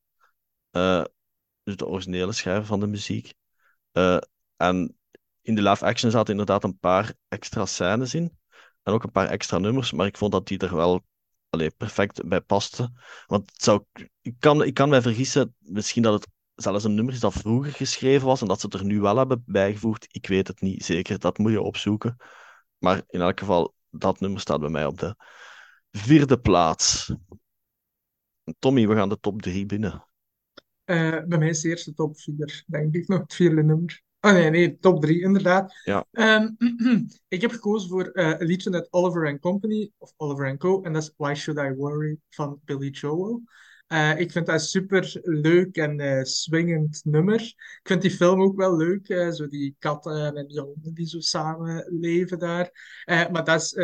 Dus de originele schrijver van de muziek. Eh, en in de live action zaten inderdaad een paar extra scènes in. En ook een paar extra nummers. Maar ik vond dat die er wel allee, perfect bij paste. Want het zou, ik, kan, ik kan mij vergissen, misschien dat het zelfs een nummer is dat vroeger geschreven was. En dat ze het er nu wel hebben bijgevoegd. Ik weet het niet zeker. Dat moet je opzoeken. Maar in elk geval, dat nummer staat bij mij op de vierde plaats. Tommy, we gaan de top drie binnen.
Eh, bij mij is de eerste top 4, denk ik nog, het vierde nummer. Oh nee, nee, top 3 inderdaad.
Ja.
Ehm, ik heb gekozen voor eh, een liedje uit Oliver and Company, of Oliver Co. En dat is Why Should I Worry van Billy Joel. Eh, ik vind dat een super leuk en eh, swingend nummer. Ik vind die film ook wel leuk, zo die katten en die honden die zo samen leven daar. Maar dat is,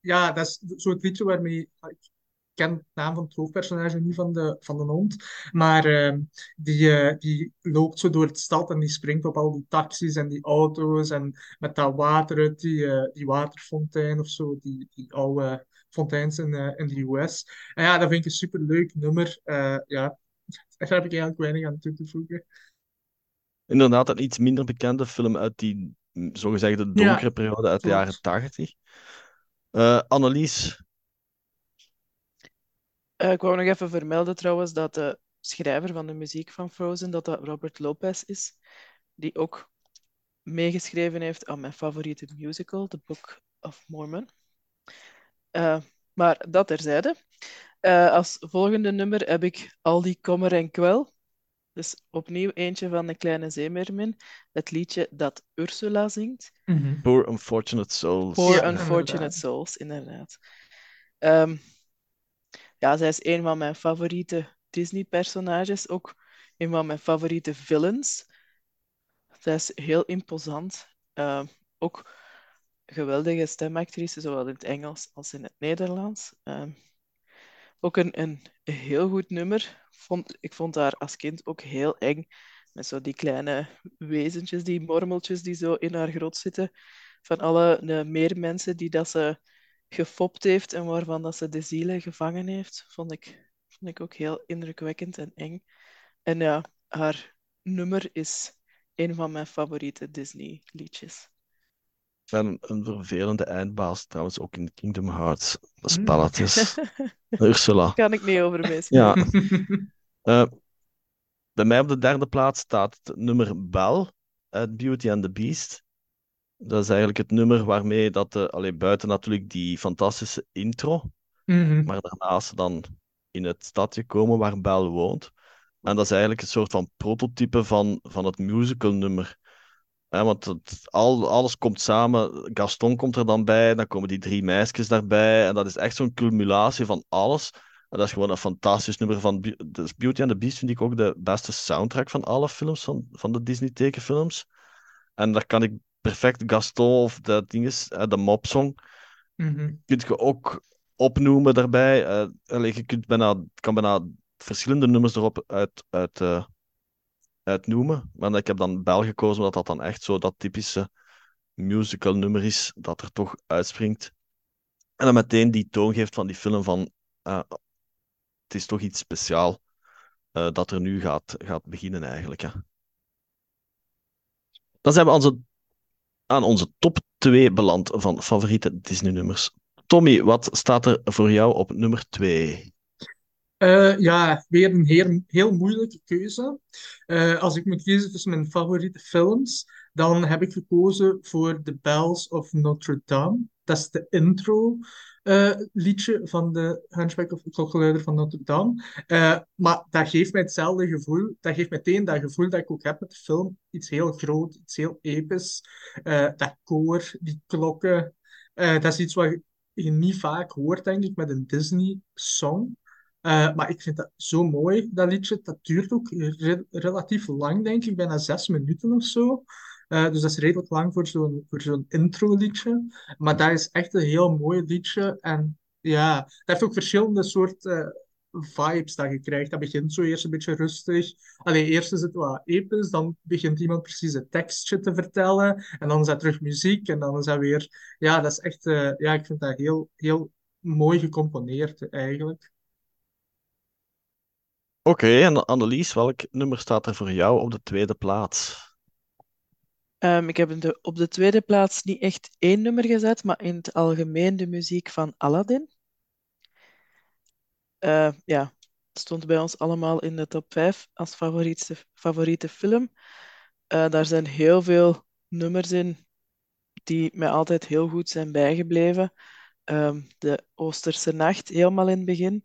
ja, dat is zo het liedje waarmee ik ken de naam van het hoofdpersonage niet van de, van de hond. Maar ehm, die, eh, die loopt zo door het stad en die springt op al die taxis en die auto's. En met dat water uit die, eh, die waterfontein of zo, die, die oude fonteins in, eh, in de US. En ja, dat vind ik een superleuk nummer. Ja, daar heb ik eigenlijk weinig aan toe te voegen.
Inderdaad, een iets minder bekende film uit die mm, zogezegde donkere periode uit de jaren tachtig. Annelies,
Eh, ik wou nog even vermelden trouwens dat de schrijver van de muziek van Frozen, dat dat Robert Lopez is, die ook meegeschreven heeft aan mijn favoriete musical, The Book of Mormon. Eh, maar dat terzijde. Eh, als volgende nummer heb ik Al die kommer en kwel. Dus opnieuw eentje van de kleine zeemeermin. Het liedje dat Ursula zingt.
Mhm.
Poor Unfortunate Souls.
Poor
Ja,
Unfortunate
inderdaad.
Souls, inderdaad. Ehm, ja, zij is een van mijn favoriete Disney-personages. Ook een van mijn favoriete villains. Zij is heel imposant. Ehm, ook geweldige stemactrice, zowel in het Engels als in het Nederlands. Ehm, ook een, een heel goed nummer. Vond, ik vond haar als kind ook heel eng. Met zo die kleine wezentjes, die mormeltjes die zo in haar grot zitten. Van alle de meer mensen die dat ze gefopt heeft en waarvan dat ze de zielen gevangen heeft, vond ik, vond ik ook heel indrukwekkend en eng. En ja, haar nummer is een van mijn favoriete Disney-liedjes.
En een vervelende eindbaas trouwens ook in Kingdom Hearts. De
Mm.
spelletjes. Ursula.
Kan ik niet over.
Ja. Eh, bij mij op de derde plaats staat het nummer Bel uit Beauty and the Beast. Dat is eigenlijk het nummer waarmee dat, de, allee, buiten natuurlijk die fantastische intro,
Mhm.
maar daarnaast dan in het stadje komen waar Belle woont. En dat is eigenlijk een soort van prototype van, van het musicalnummer. Hè, want het, al, alles komt samen. Gaston komt er dan bij, dan komen die drie meisjes daarbij. En dat is echt zo'n culminatie van alles. En dat is gewoon een fantastisch nummer van dus Beauty and the Beast vind ik ook de beste soundtrack van alle films, van, van de Disney tekenfilms. En daar kan ik perfect Gaston of dat ding is, eh, de mopsong,
Mhm.
kun je ook opnoemen daarbij. Eh, allee, je kunt bijna, kan bijna verschillende nummers erop uit, uit, eh, uitnoemen. Maar ik heb dan Bel gekozen, omdat dat dan echt zo dat typische musical nummer is, dat er toch uitspringt. En dan meteen die toon geeft van die film van, het is toch iets speciaal eh, dat er nu gaat, gaat beginnen eigenlijk. Hè. Dan zijn we aan onze, aan onze top 2 beland van favoriete Disney-nummers. Tommy, wat staat er voor jou op nummer 2?
Eh, ja, weer een heel, moeilijke keuze. Eh, als ik moet kiezen tussen mijn favoriete films, dan heb ik gekozen voor The Bells of Notre Dame. Dat is de intro eh, liedje van de Hunchback of Klokkenluider van Notre Dame. Eh, maar dat geeft mij hetzelfde gevoel. Dat geeft meteen dat gevoel dat ik ook heb met de film. Iets heel groot, iets heel episch. Eh, dat koor, die klokken. Dat is iets wat je niet vaak hoort, denk ik, met een Disney-song. Maar ik vind dat zo mooi, dat liedje. Dat duurt ook re- relatief lang, denk ik, bijna zes minuten of zo. Eh, dus dat is redelijk lang voor zo'n zo'n intro-liedje. Maar dat is echt een heel mooi liedje. En ja, dat heeft ook verschillende soorten vibes dat je krijgt. Dat begint zo eerst een beetje rustig. Allee, eerst is het wat episch, dan begint iemand precies het tekstje te vertellen. En dan is dat terug muziek. En dan is dat weer... Ja, dat is echt... eh, ja, ik vind dat heel, heel mooi gecomponeerd, eigenlijk.
Oké, en Annelies, welk nummer staat er voor jou op de tweede plaats?
Ehm, ik heb op de tweede plaats niet echt één nummer gezet, maar in het algemeen de muziek van Aladdin. Eh, ja, stond bij ons allemaal in de top 5 als favoriete, favoriete film. Eh, daar zijn heel veel nummers in die mij altijd heel goed zijn bijgebleven. Ehm, de Oosterse Nacht, helemaal in het begin,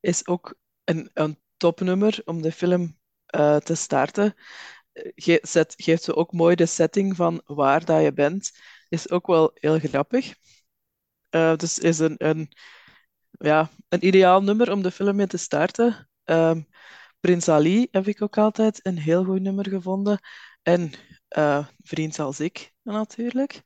is ook een, een topnummer om de film eh, te starten. Ge zet, geeft zo ook mooi de setting van waar dat je bent. Is ook wel heel grappig. Eh, dus is een, een, ja, een ideaal nummer om de film mee te starten. Ehm, Prins Ali heb ik ook altijd een heel goed nummer gevonden. En eh, Vriend als ik natuurlijk.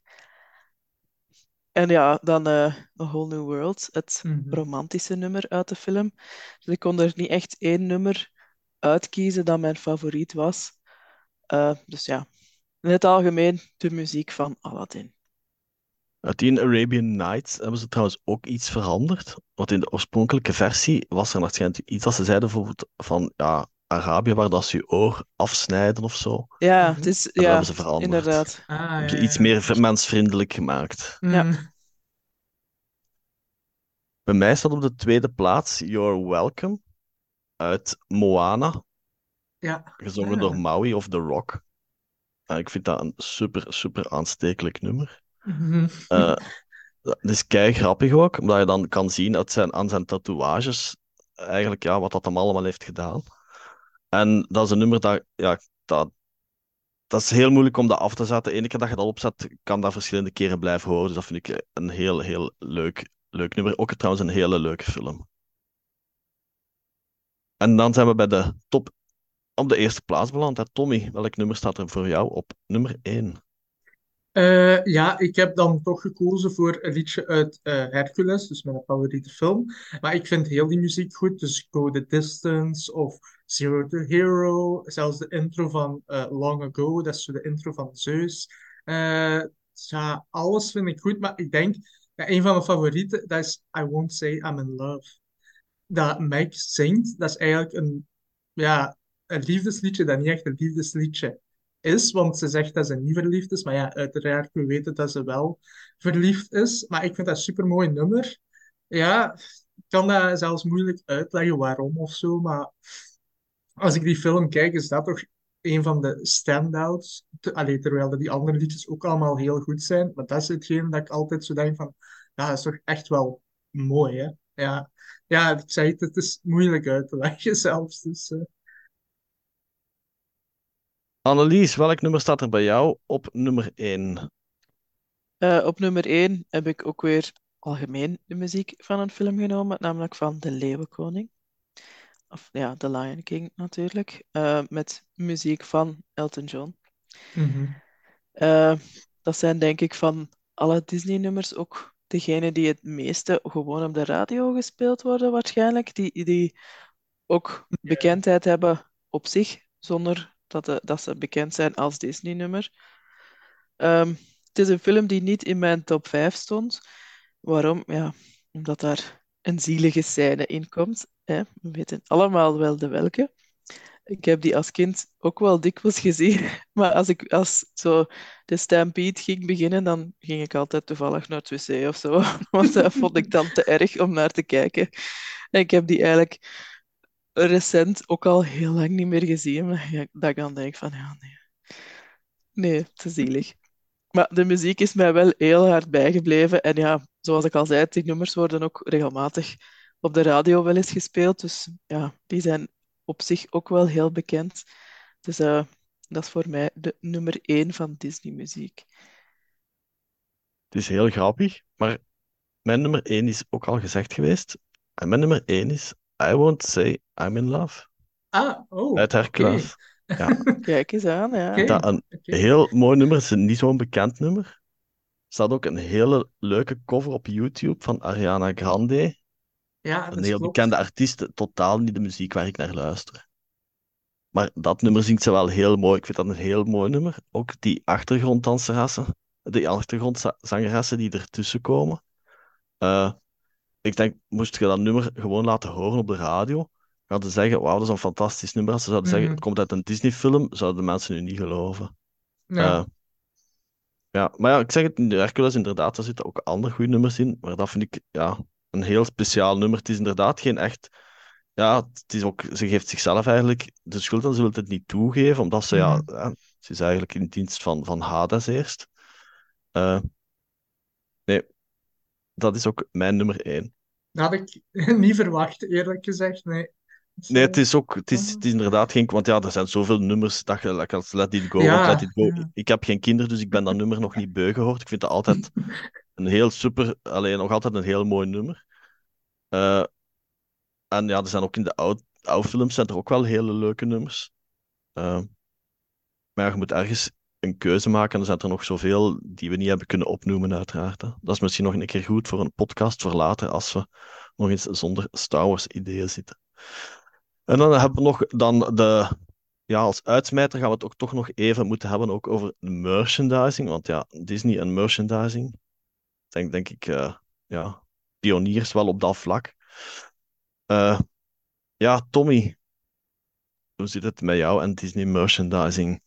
En ja, dan eh A Whole New World, het
Mhm.
romantische nummer uit de film. Dus ik kon er niet echt één nummer uitkiezen dat mijn favoriet was. Eh, dus ja, in het algemeen de muziek van Aladdin.
Uit die Arabian Nights hebben ze trouwens ook iets veranderd. Want in de oorspronkelijke versie was er waarschijnlijk iets dat ze zeiden bijvoorbeeld van ja, Arabië, waar dat ze je oor afsnijden of zo.
Ja,
Mhm.
het is,
dat
ja,
hebben ze veranderd.
inderdaad.
Ah,
Hebben
ja,
ze iets
ja.
meer mensvriendelijk gemaakt.
Ja.
Mm.
Bij mij staat op de tweede plaats You're Welcome uit Moana,
Ja.
gezongen
Ah.
door Maui of The Rock. En ik vind dat een super, super aanstekelijk nummer.
Mhm.
Eh, Het is kei grappig ook, omdat je dan kan zien uit zijn, aan zijn tatoeages eigenlijk ja, wat dat hem allemaal heeft gedaan. En dat is een nummer dat, ja, dat, dat is heel moeilijk om dat af te zetten. Eén keer dat je dat opzet, kan dat verschillende keren blijven horen. Dus dat vind ik een heel, heel leuk, leuk nummer. Ook trouwens een hele leuke film. En dan zijn we bij de top op de eerste plaats beland. Hè. Tommy, welk nummer staat er voor jou op nummer 1?
Eh, ja, ik heb dan toch gekozen voor een liedje uit eh, Hercules, dus mijn favoriete film. Maar ik vind heel die muziek goed, dus Go the Distance of Zero to Hero, zelfs de intro van eh, Long Ago, dat is de intro van Zeus. Ja, alles vind ik goed, maar ik denk, ja, een van mijn favorieten, dat is I Won't Say I'm in Love. Dat Meg zingt, dat is eigenlijk een, ja, een liefdesliedje dat niet echt een liefdesliedje is, want ze zegt dat ze niet verliefd is. Maar ja, uiteraard, we weten dat ze wel verliefd is. Maar ik vind dat een supermooi nummer. Ja, ik kan dat zelfs moeilijk uitleggen waarom of zo, maar als ik die film kijk, is dat toch een van de standouts. Allee, terwijl die andere liedjes ook allemaal heel goed zijn. Maar dat is hetgeen dat ik altijd zo denk van, ja, dat is toch echt wel mooi, hè? Ja, ja ik zei het, het is moeilijk uit te leggen zelfs. Dus, eh.
Annelies, welk nummer staat er bij jou op nummer 1?
Eh, op nummer 1 heb ik ook weer algemeen de muziek van een film genomen, namelijk van De Leeuwenkoning. Of ja, The Lion King natuurlijk. eh, met muziek van Elton John.
mhm.
Eh, dat zijn denk ik van alle Disney-nummers ook degene die het meeste gewoon op de radio gespeeld worden, waarschijnlijk. Die, die ook bekendheid hebben op zich, zonder dat, de- dat ze bekend zijn als Disney-nummer. Ehm, het is een film die niet in mijn top 5 stond. Waarom? Ja, omdat daar een zielige scène in komt. Hè? We weten allemaal wel de welke. Ik heb die als kind ook wel dikwijls gezien. Maar als ik als zo de Stampede ging beginnen, dan ging ik altijd toevallig naar het wc of zo. Want dat vond ik dan te erg om naar te kijken. En ik heb die eigenlijk recent ook al heel lang niet meer gezien. Maar ja, dat ik dan denk van, ja, nee. Nee, te zielig. Maar de muziek is mij wel heel hard bijgebleven. En ja, zoals ik al zei, die nummers worden ook regelmatig op de radio wel eens gespeeld. Dus ja, die zijn op zich ook wel heel bekend. Dus eh, dat is voor mij de nummer één van Disney-muziek.
Het is heel grappig, maar mijn nummer 1 is ook al gezegd geweest. En mijn nummer 1 is I Won't Say I'm in Love.
Ah, oh,
Uit
oké.
Hercules. Ja,
Kijk eens aan, ja.
Dat een heel mooi nummer. Het is niet zo'n bekend nummer. Er staat ook een hele leuke cover op YouTube van Ariana Grande.
Ja,
Een heel
klopt.
bekende artiest, totaal niet de muziek waar ik naar luister. Maar dat nummer zingt ze wel heel mooi. Ik vind dat een heel mooi nummer. Ook die achtergronddanseressen, die achtergrondzangeressen die ertussen komen. Eh, ik denk, moest je dat nummer gewoon laten horen op de radio, hadden ze zeggen, wauw, dat is een fantastisch nummer. Als ze zouden zeggen,
Mhm.
het komt uit een Disney-film, zouden de mensen nu niet geloven.
Ja.
Eh, ja, maar ja, ik zeg het, in de Hercules inderdaad, daar zitten ook andere goede nummers in, maar dat vind ik ja, een heel speciaal nummer. Het is inderdaad geen echt... Ja, het is ook, ze geeft zichzelf eigenlijk de schuld en ze wil het niet toegeven, omdat ze, ja,
Mhm.
ja, ze is eigenlijk in dienst van, van Hades eerst. Eh, nee, dat is ook mijn nummer één.
Dat had ik niet verwacht, eerlijk gezegd. Nee.
Nee, het is ook, het is, het is inderdaad geen, want ja, er zijn zoveel nummers dat je, like als Let It Go,
Ja,
Let It Go.
ja.
Ik heb geen kinderen, dus ik ben dat nummer nog niet beu gehoord. Ik vind dat altijd een heel super, alleen nog altijd een heel mooi nummer. Eh, en ja, er zijn ook in de oud, oude films zijn er ook wel hele leuke nummers. Eh, maar je moet ergens een keuze maken en er zijn er nog zoveel die we niet hebben kunnen opnoemen, uiteraard. Dat is misschien nog een keer goed voor een podcast voor later, als we nog eens zonder Star Wars ideeën zitten. En dan hebben we nog dan de, ja, als uitsmijter gaan we het ook toch nog even moeten hebben ook over merchandising. Want ja, Disney en merchandising, denk, denk ik, eh, ja, pioniers wel op dat vlak. Eh, ja, Tommy, hoe zit het met jou en Disney merchandising?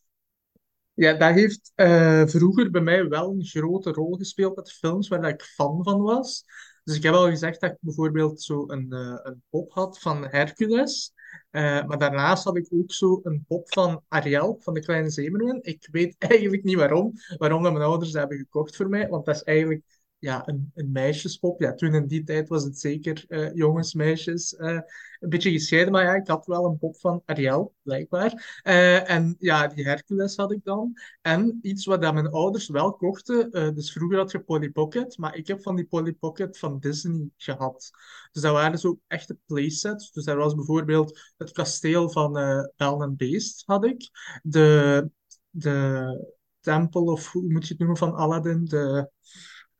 Ja, dat heeft eh, vroeger bij mij wel een grote rol gespeeld met films waar dat ik fan van was. Dus ik heb al gezegd dat ik bijvoorbeeld zo een, eh, een pop had van Hercules. Eh, maar daarnaast had ik ook zo een pop van Ariel, van de Kleine Zeemeermin. Ik weet eigenlijk niet waarom, waarom dat mijn ouders dat hebben gekocht voor mij. Want dat is eigenlijk ja, een, een meisjespop. Ja, toen in die tijd was het zeker eh, jongens, meisjes, eh, een beetje gescheiden. Maar ja, ik had wel een pop van Ariel, blijkbaar. Eh, en ja, die Hercules had ik dan. En iets wat dat mijn ouders wel kochten. dus vroeger had je Polly Pocket, maar ik heb van die Polly Pocket van Disney gehad. Dus dat waren zo echte playsets. Dus daar was bijvoorbeeld het kasteel van Belle and Beast had ik. De, de tempel, of hoe moet je het noemen, van Aladdin. De,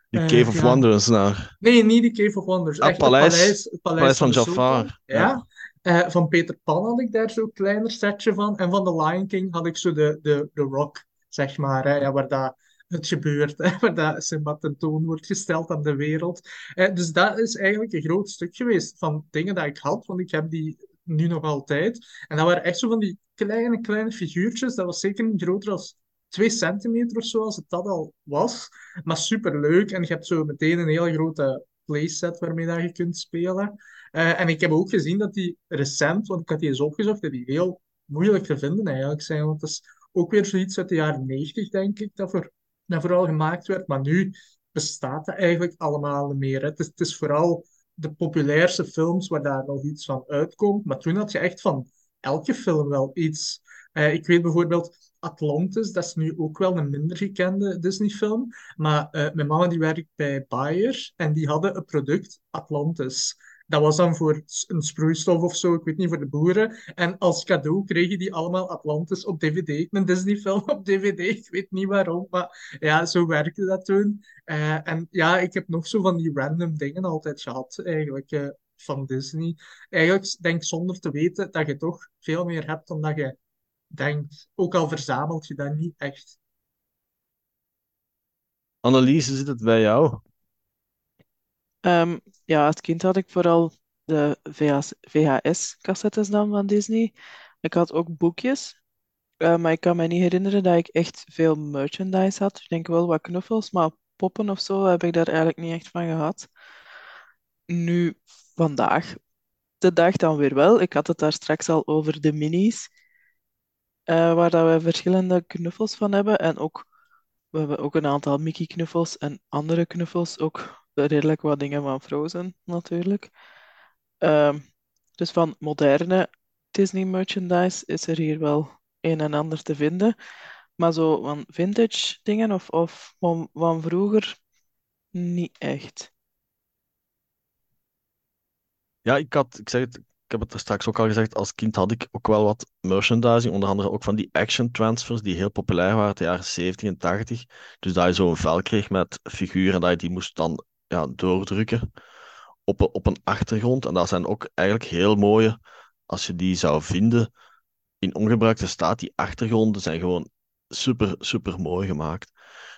Die
eh,
Cave of
ja.
Wonders naar
Nee, niet die Cave of Wonders.
Ah,
Echt
paleis-
het paleis, het paleis,
van
de
Jafar.
Ja. Eh, van Peter Pan had ik daar zo'n kleiner setje van. En van The Lion King had ik zo de, de, de Rock, zeg maar. Hè, ja, waar dat het gebeurt. Hè, waar dat Simba tentoon wordt gesteld aan de wereld. Eh, dus dat is eigenlijk een groot stuk geweest van dingen dat ik had. Want ik heb die nu nog altijd. En dat waren echt zo van die kleine, kleine figuurtjes. Dat was zeker niet groter als 2 centimeter of zo, als het dat al was. Maar super leuk. En je hebt zo meteen een heel grote playset waarmee dat je kunt spelen. Eh, en ik heb ook gezien dat die recent, want ik had die eens opgezocht, dat die heel moeilijk te vinden eigenlijk zijn. Want het is ook weer zoiets uit de jaren 90, denk ik, dat, voor, dat vooral gemaakt werd. Maar nu bestaat dat eigenlijk allemaal meer. Het is, het is vooral de populairste films waar daar nog iets van uitkomt. Maar toen had je echt van elke film wel iets. Eh, ik weet bijvoorbeeld Atlantis, dat is nu ook wel een minder gekende Disney-film. Maar eh, mijn mama die werkt bij Bayer en die hadden een product, Atlantis. Dat was dan voor een sproeistof of zo, ik weet niet, voor de boeren. En als cadeau kregen die allemaal Atlantis op DVD, een Disney-film op DVD. Ik weet niet waarom, maar ja, zo werkte dat toen. Eh, en ja, ik heb nog zo van die random dingen altijd gehad, eigenlijk, eh, van Disney. Eigenlijk denk ik zonder te weten dat je toch veel meer hebt dan dat je denkt. Ook al verzamelt je dat niet echt.
Annelies, zit het bij jou?
Ehm, ja, als kind had ik vooral de VHS-cassettes dan van Disney. Ik had ook boekjes, eh, maar ik kan me niet herinneren dat ik echt veel merchandise had. Ik denk wel wat knuffels, maar poppen of zo heb ik daar eigenlijk niet echt van gehad. Nu, vandaag, de dag dan weer wel. Ik had het daar straks al over de minis, eh, waar dat we verschillende knuffels van hebben. En ook, we hebben ook een aantal Mickey-knuffels en andere knuffels. Ook redelijk wat dingen van Frozen, natuurlijk. Ehm, dus van moderne Disney merchandise is er hier wel een en ander te vinden. Maar zo van vintage dingen of, of van, van vroeger, niet echt.
Ja, ik had, ik zeg het, ik heb het er straks ook al gezegd, als kind had ik ook wel wat merchandising, onder andere ook van die action transfers die heel populair waren uit de jaren 70 en 80. Dus dat je zo'n vel kreeg met figuren dat je die moest dan ja, doordrukken op een, op een achtergrond. En dat zijn ook eigenlijk heel mooie, als je die zou vinden in ongebruikte staat, die achtergronden zijn gewoon super, super mooi gemaakt.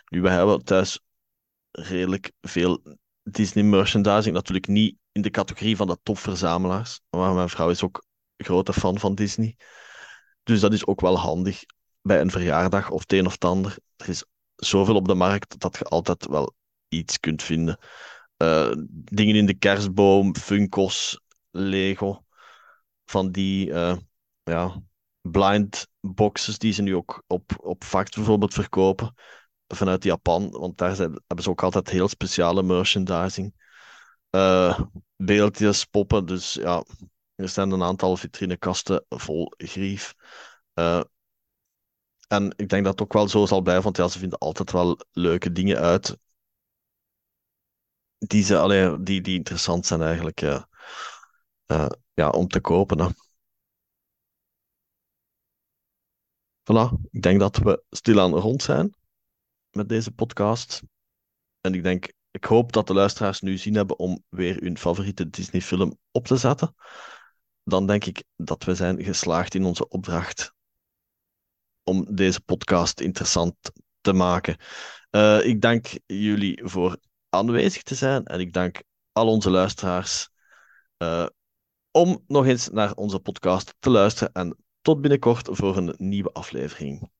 Nu, wij hebben thuis redelijk veel Disney merchandising. Natuurlijk niet in de categorie van de topverzamelaars. Maar mijn vrouw is ook grote fan van Disney. Dus dat is ook wel handig bij een verjaardag of het een of het ander. Er is zoveel op de markt dat je altijd wel iets kunt vinden. Eh, dingen in de kerstboom, Funkos, Lego. Van die eh, ja, blind boxes die ze nu ook op, op Fact bijvoorbeeld verkopen vanuit Japan, want daar zijn, hebben ze ook altijd heel speciale merchandising. Eh, beeldjes, poppen, dus ja, er zijn een aantal vitrinekasten vol grief. Eh, en ik denk dat het ook wel zo zal blijven, want ja, ze vinden altijd wel leuke dingen uit die, ze, die, die interessant zijn eigenlijk eh, ja, om te kopen. Hè. Voilà, ik denk dat we stilaan rond zijn met deze podcast. En ik denk, ik hoop dat de luisteraars nu zin hebben om weer hun favoriete Disney-film op te zetten. Dan denk ik dat we zijn geslaagd in onze opdracht om deze podcast interessant te maken. Eh, ik dank jullie voor aanwezig te zijn en ik dank al onze luisteraars eh, om nog eens naar onze podcast te luisteren. En tot binnenkort voor een nieuwe aflevering.